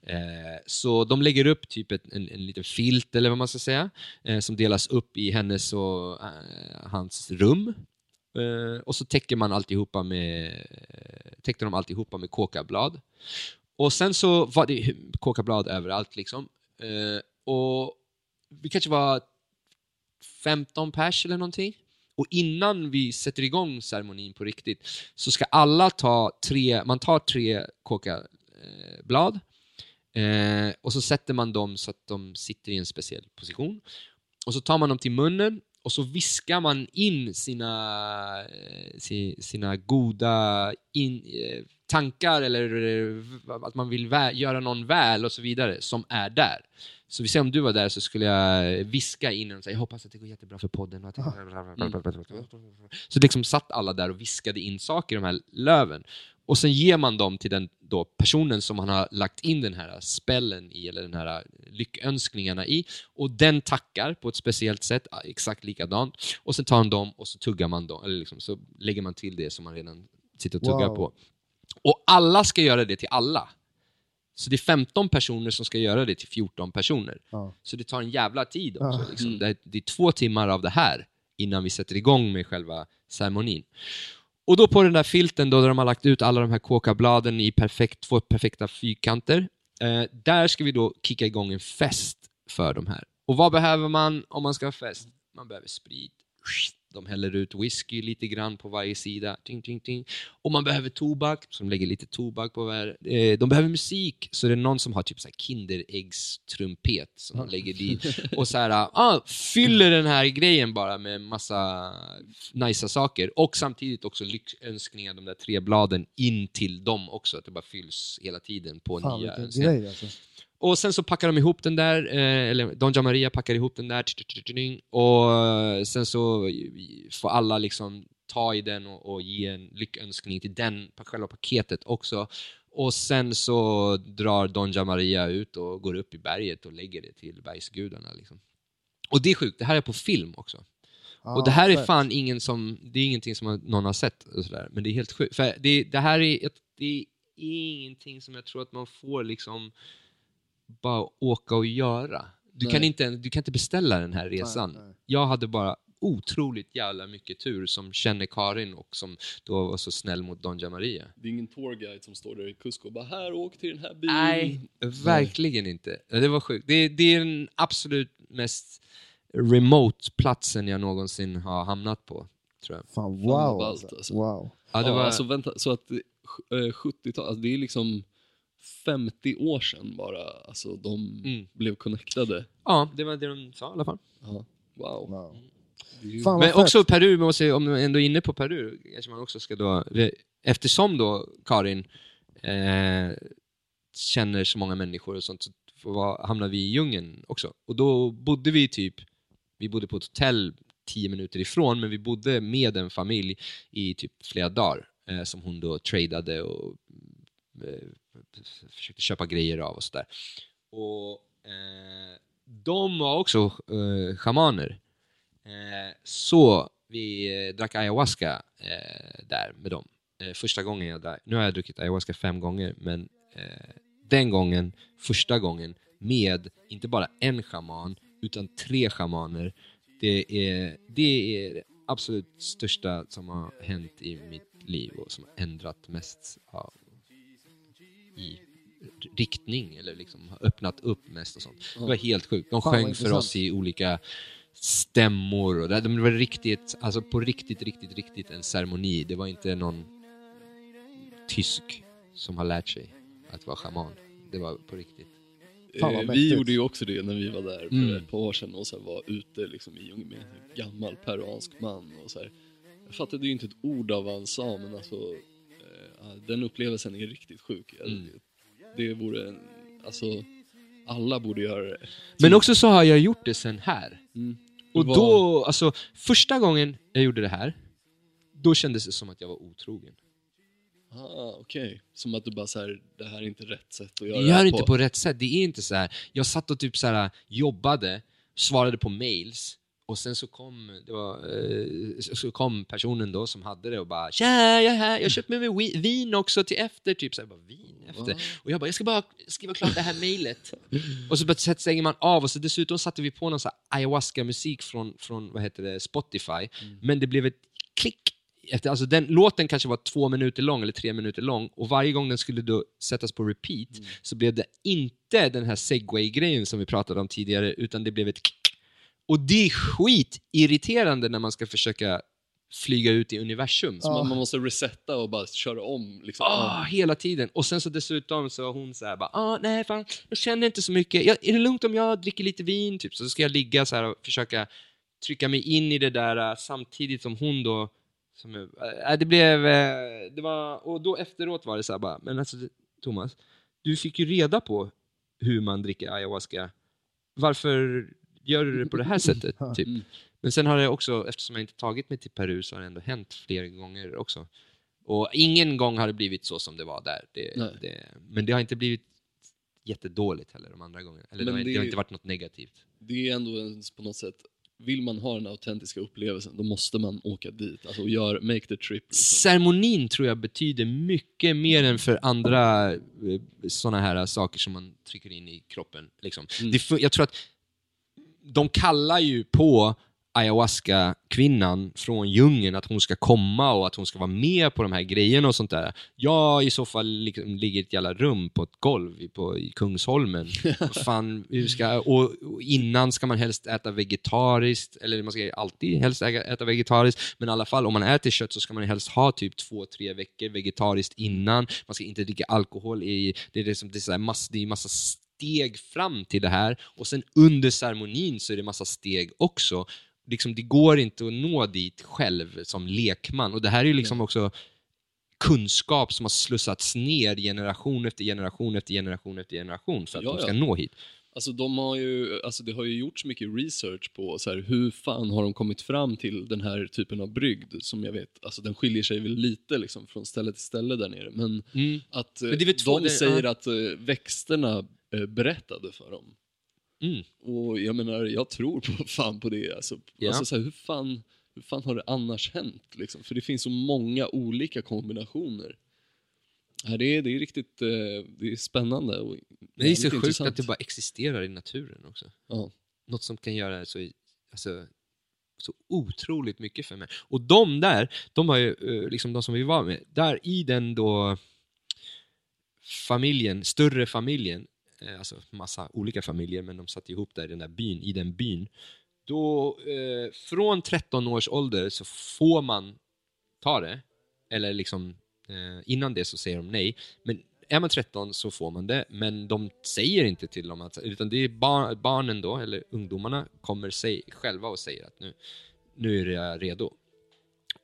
Eh, så de lägger upp typ ett, en, en liten filt, eller vad man ska säga, eh, som delas upp i hennes och eh, hans rum. Eh, och så täcker man alltihopa med, täckte de alltihopa med kokablad. Och sen så var det kokablad överallt liksom. Eh, och vi kanske var 15 pers eller någonting. Och innan vi sätter igång ceremonin på riktigt så ska alla ta tre, man tar tre kokablad eh, och så sätter man dem så att de sitter i en speciell position. Och så tar man dem till munnen och så viskar man in sina, eh, sina goda in, eh, tankar eller eh, att man vill göra någon väl och så vidare som är där. Så vi ser om du var där så skulle jag viska in och säga jag hoppas att det går jättebra för podden. och Så liksom satt alla där och viskade in saker i de här löven. Och sen ger man dem till den då personen som man har lagt in den här spellen i, eller den här lyckönskningarna i. Och den tackar på ett speciellt sätt, exakt likadant. Och sen tar man dem och så tuggar man dem, eller liksom, så lägger man till det som man redan sitter och tuggar Wow. på. Och alla ska göra det till alla. Så det är 15 personer som ska göra det till 14 personer. Ja. Så det tar en jävla tid också. Ja. Liksom. Det, är, det är två timmar av det här innan vi sätter igång med själva ceremonin. Och då på den där filten då, där de har lagt ut alla de här kokabladen i perfekt, två perfekta fyrkanter, eh, där ska vi då kicka igång en fest för de här. Och vad behöver man om man ska ha fest? Man behöver sprit. De häller ut whisky lite grann på varje sida. Ting, ting, ting. Och man behöver tobak, som lägger lite tobak på var. Eh, De behöver musik, så det är någon som har typ så här Kinderäggstrumpet som de lägger dit. Och så här, ah, fyller den här grejen bara med massa nice saker. Och samtidigt också lyckönskningar, de där tre bladen, in till dem också. Att det bara fylls hela tiden på Fan nya scener. grej alltså. Och sen så packar de ihop den där, eh, eller Don Gian Maria packar ihop den där, och sen så får alla liksom ta i den och, och ge en lyckönskning till den, själva paketet också. Och sen så drar Don Maria ut och går upp i berget och lägger det till bergsgudarna. Liksom. Och det är sjukt, det här är på film också. Ah, och det här är fett. fan ingen som, det är ingenting som någon har sett, och sådär. men det är helt sjukt. För det, det här är, ett, det är ingenting som jag tror att man får liksom bara åka och göra. Du, Nej. kan inte, du kan inte beställa den här resan. Nej, nej. Jag hade bara otroligt jävla mycket tur som känner Karin och som då var så snäll mot Don Gian Maria. Det är ingen tourguide som står där i Cusco och bara här, åk till den här bilen. Nej, verkligen inte. Det var sjukt. Det, det är den absolut mest remote-platsen jag någonsin har hamnat på, tror jag. Fan wow ballt, alltså. alltså. Wow. Ja, det ja, var... alltså vänta, så att eh, 70-tal, alltså det är liksom 50 år sedan bara, alltså de Mm. blev connectade. Ja, det var det de sa i alla fall. Ja. Wow. wow. Ju- Fan Men fett. också Peru, man måste, om man ändå är inne på Peru, kanske man också ska då, eftersom då Karin eh, känner så många människor och sånt, så får vara, hamnar vi i djungeln också. Och då bodde vi typ, vi bodde på ett hotell tio minuter ifrån, men vi bodde med en familj i typ flera dagar, eh, som hon då tradade och Eh, försökte köpa grejer av och sådär. Och eh, de var också eh, shamaner. Eh, så vi eh, drack ayahuasca eh, där med dem. Eh, första gången jag drack. Nu har jag druckit ayahuasca fem gånger, men eh, den gången, första gången, med inte bara en shaman, utan tre shamaner. Det är det, är det absolut största som har hänt i mitt liv och som har ändrat mest av, i riktning, eller liksom har öppnat upp mest och sånt. Det var helt sjukt. De sjöng för oss i olika stämmor och det, det var riktigt, alltså på riktigt, riktigt, riktigt en ceremoni. Det var inte någon tysk som har lärt sig att vara shaman. Det var på riktigt. Fan, Eh, vi gjorde ju också det när vi var där för Mm. ett par år sedan och sen var ute liksom i djungeln med en gammal peruansk man och så här. Jag fattade ju inte ett ord av vad han sa men alltså den upplevelsen är riktigt sjuk. Mm. Det vore, en- alltså alla borde göra det. Men också så har jag gjort det sen här. Mm. Och då, alltså första gången jag gjorde det här, då kändes det som att jag var otrogen. Ah, okej. Som att du bara såhär, det här är inte rätt sätt att göra Jag det gör inte på rätt sätt. Det är inte så här. Jag satt och typ så här jobbade, svarade på mails och sen så kom, det var, eh, så kom personen då som hade det och bara Tja, jag är här, jag har köpt med mig vin också till efter. Typ så här, bara, vin efter? Och jag bara, jag ska bara skriva klart det här mejlet. och så stänger man av och så dessutom satte vi på någon ayahuasca-musik från, från vad heter det, Spotify. Men det blev ett klick efter, alltså den låten kanske var två minuter lång eller tre minuter lång och varje gång den skulle då sättas på repeat så blev det inte den här segway-grejen som vi pratade om tidigare utan det blev ett och det är skitirriterande när man ska försöka flyga ut i universum. Så man, man måste resetta och bara köra om. Liksom. Ah, hela tiden. Och sen så dessutom så var hon så här bara, ah, nej fan, jag känner inte så mycket. Jag, är det lugnt om jag dricker lite vin? Typ. Så ska jag ligga så här och försöka trycka mig in i det där äh, samtidigt som hon då som, äh, det blev, äh, det var, och då efteråt var det så här bara, men alltså Thomas, du fick ju reda på hur man dricker ayahuasca. Varför gör du det på det här sättet? Typ. Mm. Men sen har det också, eftersom jag inte tagit mig till Peru, så har det ändå hänt flera gånger också. Och ingen gång har det blivit så som det var där. Det, det, men det har inte blivit jättedåligt heller de andra gångerna. Eller det har, det det har inte varit något negativt. Det är ändå på något sätt, vill man ha den autentiska upplevelsen då måste man åka dit. Alltså gör, make the trip. Liksom. Ceremonin tror jag betyder mycket mer än för andra sådana här saker som man trycker in i kroppen. Liksom. Mm. Jag tror att de kallar ju på ayahuasca-kvinnan från djungeln, att hon ska komma och att hon ska vara med på de här grejerna och sånt där. Jag i så fall liksom ligger i ett jävla rum på ett golv på, i Kungsholmen. Fan, hur ska, och, och innan ska man helst äta vegetariskt, eller man ska alltid helst äta vegetariskt, men i alla fall om man äter kött så ska man helst ha typ två, tre veckor vegetariskt innan. Man ska inte dricka alkohol i, det är, liksom, det är, så här mass, det är massa steg fram till det här och sen under ceremonin så är det massa steg också. Liksom, det går inte att nå dit själv som lekman och det här är ju liksom också kunskap som har slussats ner generation efter generation efter generation efter generation för att Ja, de ska ja. nå hit. Alltså, de har ju, alltså det har ju gjorts mycket research på så här, hur fan har de kommit fram till den här typen av brygd som jag vet, alltså den skiljer sig väl lite liksom från ställe till ställe där nere. Men att eh, Men det är väl två- de det- säger ja. att eh, växterna eh, berättade för dem. Mm. Och jag menar, jag tror på fan på det. Alltså, Ja. alltså så här, hur, fan, hur fan har det annars hänt? Liksom? För det finns så många olika kombinationer. Ja, det, är, det är riktigt eh, det är spännande. Och det är så sjukt intressant. att det bara existerar i naturen också. Ja. Något som kan göra så, alltså, så otroligt mycket för mig. Och de där, de har ju, eh, liksom de som vi var med, där i den då familjen, större familjen, eh, Eh, alltså massa olika familjer, men de satt ihop där i den där byn, i den byn. Då, eh, från 13 års ålder så får man ta det, eller liksom eh, innan det så säger de nej, men är man 13 så får man det, men de säger inte till dem att, utan det är bar, barnen då, eller ungdomarna, kommer sig själva och säger att nu, nu är jag redo.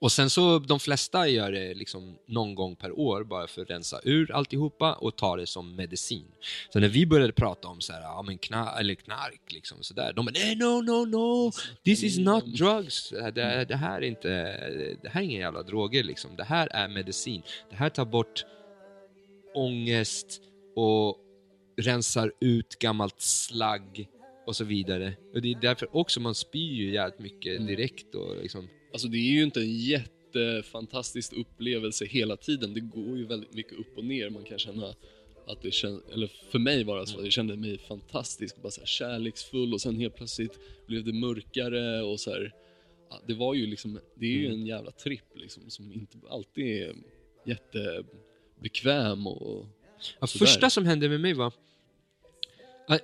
Och sen så, de flesta gör det liksom någon gång per år bara för att rensa ur alltihopa och ta det som medicin. Så när vi började prata om så här, ja, men knark, eller knark, liksom, så där, de bara nej, no, no, no, this is not drugs. Det, det, det här är inte, det här är inga jävla droger liksom. Det här är medicin. Det här tar bort ångest och rensar ut gammalt slagg och så vidare. Och det är därför också man spyr ju jävligt mycket direkt och liksom Alltså det är ju inte en jättefantastisk upplevelse hela tiden. Det går ju väldigt mycket upp och ner. Man kan känna att det känns, eller för mig var det så, jag kände mig fantastisk, bara så här kärleksfull och sen helt plötsligt blev det mörkare och så här, ja, det var ju liksom, det är ju en jävla tripp liksom som inte alltid är jättebekväm och Ja, Sådär. första som hände med mig var... Ja,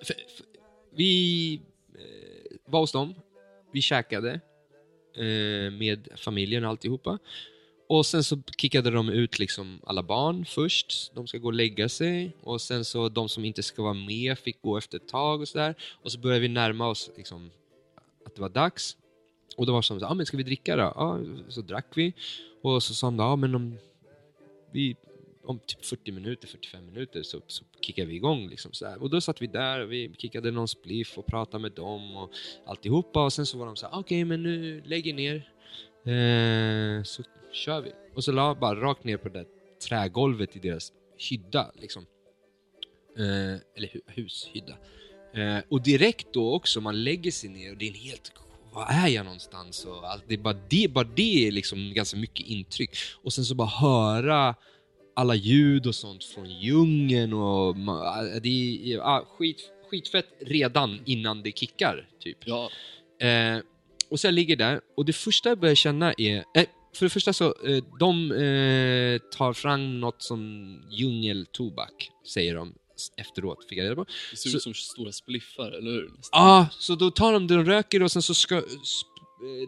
vi eh, var hos dem, vi käkade Eh, med familjen och alltihopa. Och sen så kickade de ut liksom alla barn först, de ska gå och lägga sig. Och sen så de som inte ska vara med fick gå efter ett tag och sådär. Och så började vi närma oss liksom, att det var dags. Och då var det som så, ah, men ska vi dricka då? Ja, så drack vi. Och så sa de, ja men om vi om typ 40 minuter, 45 minuter så, så kickar vi igång. Liksom så här. Och då satt vi där och vi kickade någon spliff och pratade med dem och alltihopa. Och sen så var de så här, okej men nu lägger ner. Eh, så kör vi. Och så la jag bara rakt ner på det där trägolvet i deras hydda. Liksom. Eh, eller hu- hushydda. Eh, och direkt då också, man lägger sig ner och det är en helt var är jag någonstans? Och allt, det är bara det, bara det är liksom ganska mycket intryck. Och sen så bara höra alla ljud och sånt från djungeln och ma- det är ja, skit, skitfett redan innan det kickar, typ. ja, Eh, och så jag ligger där och det första jag börjar känna är, eh, för det första så, eh, de eh, tar fram något som djungeltobak, säger de efteråt, fick jag reda på. det ser ut som stora spliffar, eller hur? Ja, så då tar de det de röker och sen så ska eh,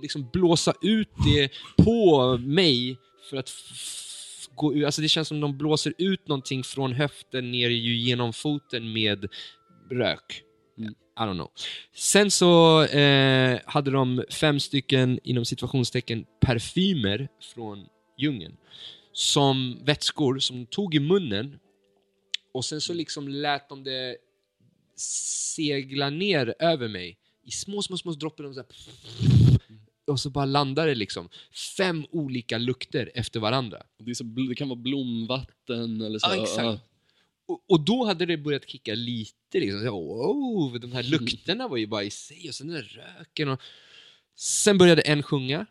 liksom blåsa ut det på mig för att gå ut. Alltså det känns som de blåser ut någonting från höften ner ju genom foten med rök. I don't know. Sen så eh, hade de fem stycken, inom situationstecken, parfymer från djungeln. Som vätskor som de tog i munnen och sen så liksom lät de det segla ner över mig i små, små, små droppar. Och så, här, och så bara landade det liksom fem olika lukter efter varandra. Det, så, det kan vara blomvatten eller så. Ja, exakt. Och, och då hade det börjat kicka lite liksom. Så, wow, de här lukterna var ju bara i sig och sen den där röken och... Sen började en sjunga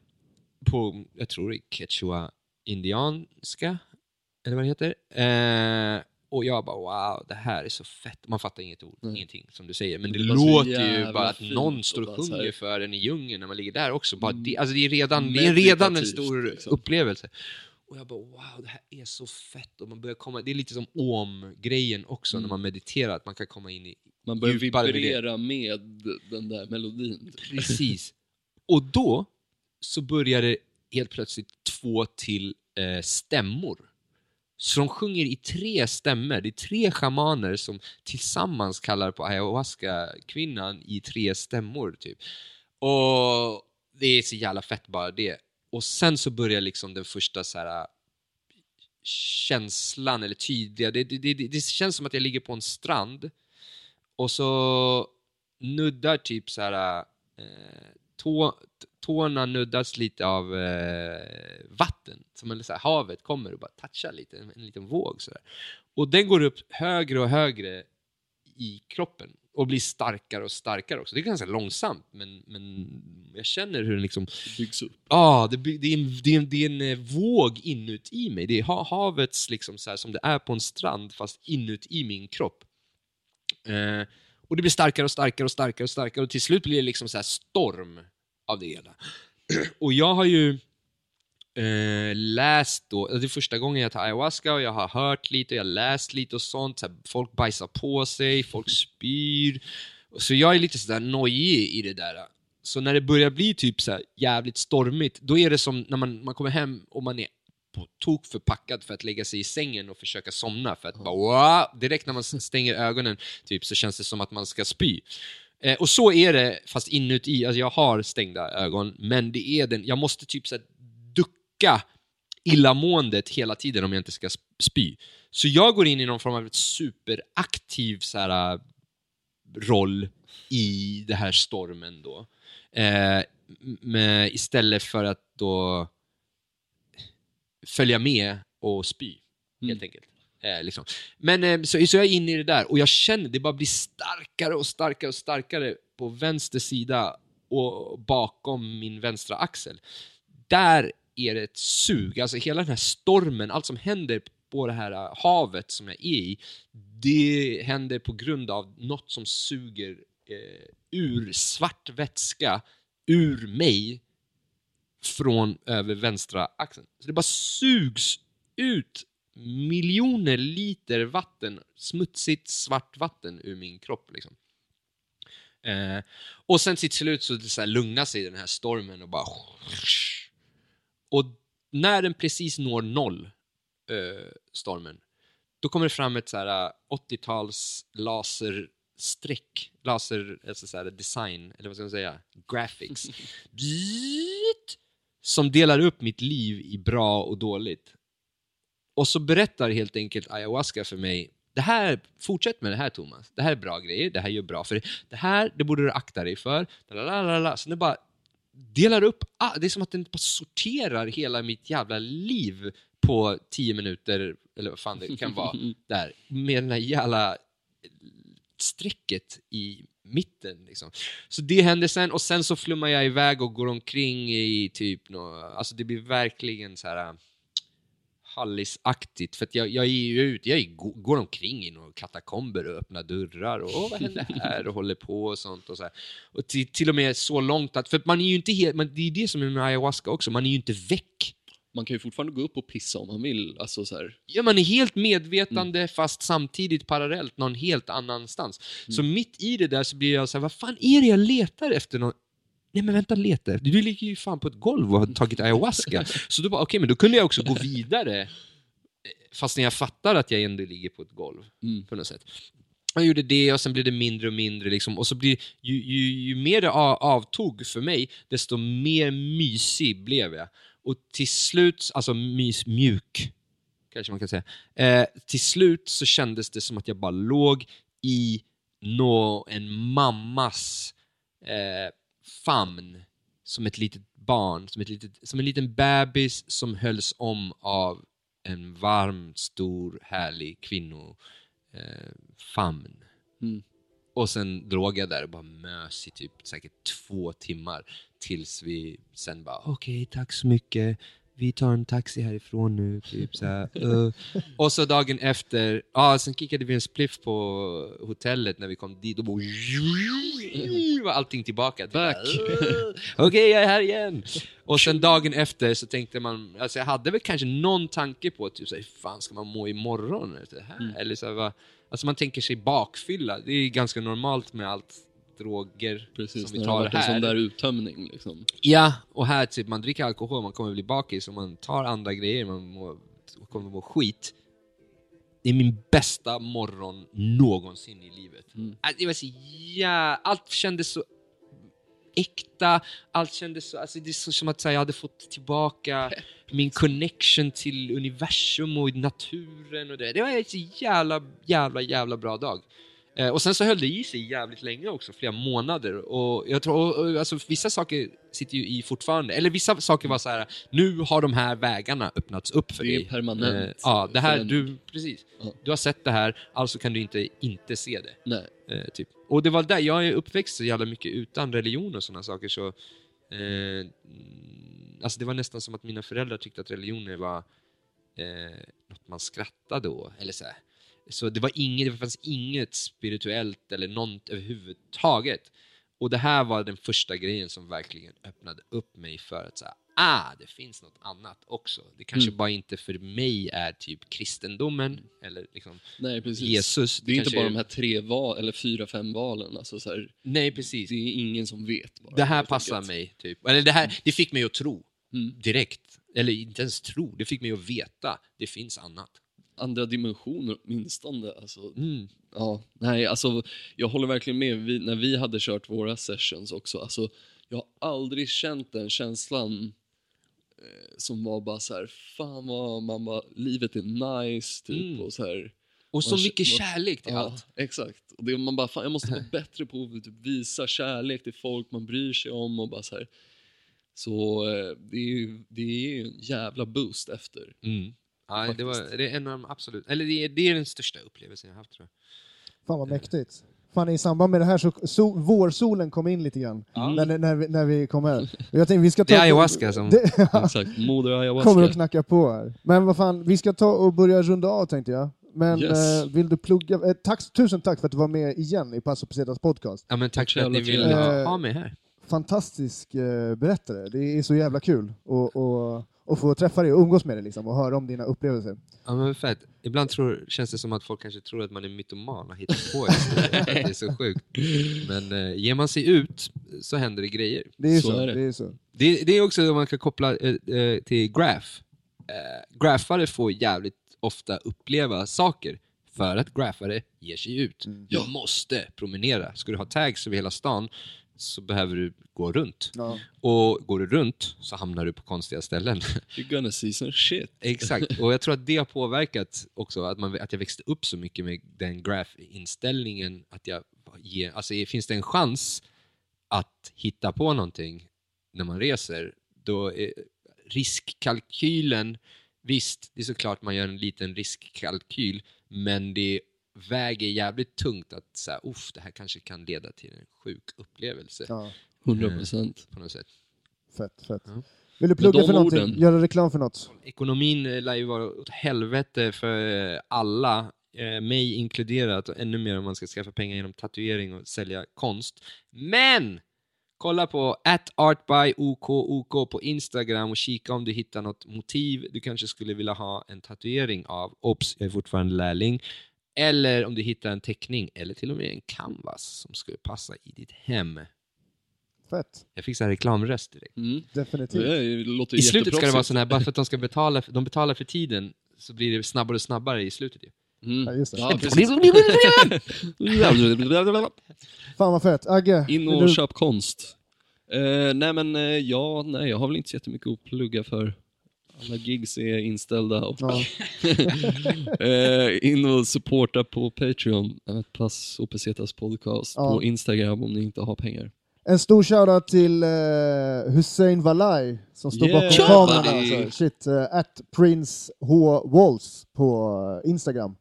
på, jag tror det är quechua indianska, eller vad det heter. Eh, Och jag bara wow, det här är så fett. Man fattar inget ord, Nej. ingenting som du säger. Men det, Det låter ju bara att någon står och sjunger för en i djungeln när man ligger där också. Bara Mm. det, alltså det är redan, det är redan en stor liksom. upplevelse. Och jag bara wow, det här är så fett. Och man börjar komma, det är lite som om-grejen också när Mm. man mediterar, att man kan komma in i Man börjar djupare med vibrera med den där melodin. Precis. Och då så börjar det helt plötsligt två till eh, stämmor. Så de sjunger i tre stämmor. Det är tre schamaner som tillsammans kallar på ayahuasca-kvinnan i tre stämmor. Typ. Och det är så jävla fett bara det. Och sen så börjar liksom den första så här känslan, eller tydliga, det, det, det, det känns som att jag ligger på en strand och så nuddar typ så här eh, tå, tårna nuddas lite av eh, vatten, som en, så här, havet kommer och bara touchar lite, en, en liten våg så där. Och den går upp högre och högre i kroppen och blir starkare och starkare också. Det är ganska långsamt, men, men jag känner hur den liksom Byggs upp. Ja, det, by- det, är en, det, är en, det är en eh, våg inuti mig. Det är ha- havets liksom så här, som det är på en strand, fast inuti min kropp. Eh, och det blir starkare och starkare och starkare och starkare och till slut blir det liksom så här storm av det hela. och jag har ju eh, läst då, det är första gången jag tar ayahuasca och jag har hört lite och jag har läst lite och sånt. Så här, folk bajsar på sig, folk spyr. Så jag är lite sådär nojig i det där. Så när det börjar bli typ så här jävligt stormigt, då är det som när man, man kommer hem och man är på tok förpackad för att lägga sig i sängen och försöka somna. För att bara, wow, direkt när man stänger ögonen typ, så känns det som att man ska spy. Eh, och så är det, fast inuti. Alltså jag har stängda ögon, men det är den. Jag måste typ så ducka illamåendet hela tiden om jag inte ska sp- spy. Så jag går in i någon form av ett superaktiv så här, roll i det här stormen då. Eh, med, istället för att då följa med och spy, helt enkelt. Eh, liksom. Men eh, så, så jag är inne i det där och jag känner det bara blir starkare och starkare och starkare på vänster sida och bakom min vänstra axel. Där är det ett sug, alltså hela den här stormen, allt som händer på det här eh, havet som jag är i, det händer på grund av något som suger eh, ur svart vätska ur mig från över vänstra axeln. Så det bara sugs ut miljoner liter vatten, smutsigt svart vatten ur min kropp. Liksom. Eh, och sen till slut så, så här lugnar sig den här stormen och bara... Och när den precis når noll, eh, stormen, då kommer det fram ett så här 80-tals laserstreck, laser, alltså så här design, eller vad ska man säga, graphics, som delar upp mitt liv i bra och dåligt. Och så berättar helt enkelt ayahuasca för mig, det här, fortsätt med det här Thomas, det här är bra grejer, det här gör bra för dig. Det här, det borde du akta dig för. Lalalala. Så det bara delar upp, det är som att den bara sorterar hela mitt jävla liv på tio minuter, eller vad fan det kan vara, där. Med den här jävla strecket i mitten. Liksom. Så det händer sen, och sen så flummar jag iväg och går omkring i typ alltså det blir verkligen så här Hallisaktigt, för jag, jag är ju ut, jag är, går omkring i några katakomber och öppnar dörrar och åh, vad händer här och håller på och sånt och så här. Och till, till och med så långt att, för man är ju inte helt, men det är det som är med ayahuasca också, man är ju inte väck. Man kan ju fortfarande gå upp och pissa om man vill. Alltså så här. Ja, man är helt medvetande fast samtidigt parallellt någon helt annanstans. Så mitt i det där så blir jag så här, vad fan är det jag letar efter? Någon... Nej men vänta, efter. Du ligger ju fan på ett golv och har tagit ayahuasca. så då bara, okej, men då kunde jag också gå vidare. Fast när jag fattar att jag ändå ligger på ett golv. Mm. På något sätt. Jag gjorde det och sen blev det mindre och mindre. Liksom. Och så blir, ju, ju, ju mer det avtog för mig, desto mer mysig blev jag. Och till slut, alltså mys, mjuk, kanske man kan säga. Eh, till slut så kändes det som att jag bara låg i nå, en mammas eh, famn som ett litet barn, som, ett litet, som en liten bebis som hölls om av en varm, stor, härlig kvinno eh. Mm. Och sen låg jag där och bara mös i typ säkert två timmar tills vi sen bara okej, tack så mycket. Vi tar en taxi härifrån nu, typ så. "Uh." Och så dagen efter, ja, sen kickade vi en spliff på hotellet när vi kom dit och var allting tillbaka. Back. "Uh, Okej, jag är här igen! Och sen dagen efter så tänkte man, alltså jag hade väl kanske någon tanke på typ så här, hur fan ska man må imorgon? Eller, så här? Eller så här, vad- alltså man tänker sig bakfylla, det är ganska normalt med allt droger Precis, som vi tar här. sån där uttömning liksom. Ja, och här typ, man dricker alkohol, man kommer bli bakis och man tar andra grejer, man mår, kommer må skit. Det är min bästa morgon någonsin i livet. Mm. Äh, Det var så ja, allt kändes så äkta, allt kändes så, alltså det är så som att här, jag hade fått tillbaka min connection till universum och naturen och det. Det var en så jävla, jävla, jävla bra dag. Eh, och sen så höll det i sig jävligt länge också, flera månader. Och jag tror, och, och, alltså vissa saker sitter ju i fortfarande, eller vissa saker var så här: nu har de här vägarna öppnats upp för Det är dig. permanent Eh, ja, det här, du, precis. Ja. Du har sett det här, alltså kan du inte inte se det. Nej. Eh, typ. Och det var där, jag är uppväxt så jävla mycket utan religion och sådana saker så eh, Alltså det var nästan som att mina föräldrar tyckte att religioner var eh, något man skrattade åt, eller så här. Så det var inget, det fanns inget spirituellt eller något överhuvudtaget. Och det här var den första grejen som verkligen öppnade upp mig för att säga, ah, det finns något annat också. Det kanske Mm. bara inte för mig är typ kristendomen eller liksom Nej. Jesus. Det är inte bara de här tre val, eller fyra, fem valen. Alltså, så här, Nej, precis. det är ingen som vet. Bara, Det här passar enkelt. mig, typ. Eller det här, det fick mig att tro. Mm. Direkt. Eller inte ens tro, det fick mig att veta. Det finns annat. Andra dimensioner åtminstone. Alltså, Mm. Ja, nej, alltså jag håller verkligen med. Vi, när vi hade kört våra sessions också, alltså jag har aldrig känt den känslan eh, som var bara så här, fan vad man bara, livet är nice, typ, Mm. och så här. Och så Man- mycket man- kärlek till Ja, allt. exakt. Och det, man bara, fan jag måste vara bättre på att typ, visa kärlek till folk man bryr sig om och bara så här. Så eh, det är ju det är en jävla boost efter. Mm. Ja, det, var, det är en av de absolut... Eller det är, det är den största upplevelsen jag haft, tror jag. Fan vad mäktigt. Fan, i samband med det här så so vårsolen kom in lite grann. När, när, vi, när vi kom här. Och Jag tänkte vi ska ta... Det är ayahuasca som... Det, Exakt, moder kommer ayahuasca. att knacka på här. Men vad fan, vi ska ta och börja runda av tänkte jag. Men Yes. eh, vill du plugga... Eh, tack, tusen tack för att du var med igen i Passo Pesetas podcast. Ja, men tack för att ni Jävla vill trevligt. ha, Eh, mig här. Fantastisk eh, berättare. Det är så jävla kul att och, och få träffa dig och umgås med dig liksom, och höra om dina upplevelser. Ja, men fett. Ibland tror, känns det som att folk kanske tror att man är mytoman och hittar på historier. det är så sjukt. Men eh, ger man sig ut så händer det grejer. Det är Så så. är det. det är så. Det, det är också om man kan koppla eh, eh, till graph. Eh, graffare får jävligt ofta uppleva saker för att graffare ger sig ut. Du måste promenera. Ska du ha tags över hela stan så behöver du gå runt. Ja. Och går du runt så hamnar du på konstiga ställen. You're gonna see some shit. Exakt, och jag tror att det har påverkat också att, man, att jag växte upp så mycket med den graph-inställningen. Att jag ger, alltså, finns det en chans att hitta på någonting när man reser, då är riskkalkylen, visst, det är såklart man gör en liten riskkalkyl, men det väger jävligt tungt att säga, uff, det här kanske kan leda till en sjuk upplevelse Ja. 100 procent. på något sätt. Fett, fett. Ja. Vill du plugga för någonting? orden. Göra reklam för något? Ekonomin eh, lär ju vara åt helvete för eh, alla, eh, mig inkluderat, och ännu mer om man ska skaffa pengar genom tatuering och sälja konst. Men! Kolla på artbyokok på Instagram och kika om du hittar något motiv du kanske skulle vilja ha en tatuering av. Ops, jag är fortfarande lärling. Eller om du hittar en teckning, eller till och med en canvas som skulle passa i ditt hem. Fett. Jag fick så här reklamröst direkt. Mm. Definitivt. Det låter I slutet ska det vara sån här, bara för att de ska betala, de betalar för tiden, så blir det snabbare och snabbare i slutet ju. Mm. Ja, just det. Ja. Fan vad fett. Agge, In och du... köp konst. Eh, nej men eh, ja, nej jag har väl inte så jättemycket att plugga för. Alla gigs är inställda. Och, Ja. eh, in och supporta på Patreon, eh, Pass och Pesetas podcast Ja. på Instagram om ni inte har pengar. En stor shoutout till uh, Hussein Valai som står Yeah, bakom kameran. Alltså. Shit, uh, at Prince H. Walls på eh, Instagram.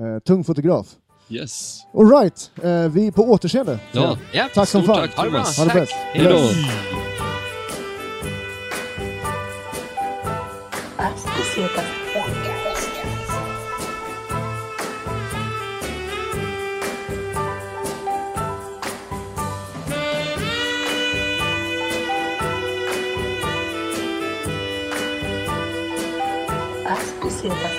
Uh, tung fotograf. Yes. Alright, uh, vi är på återseende. Ja, Ja, Tack som fan. tack Ha det bra. Thomas. Ha det Tack. bäst. Hej då. Bless. Pesetas Podcast. As Pesetas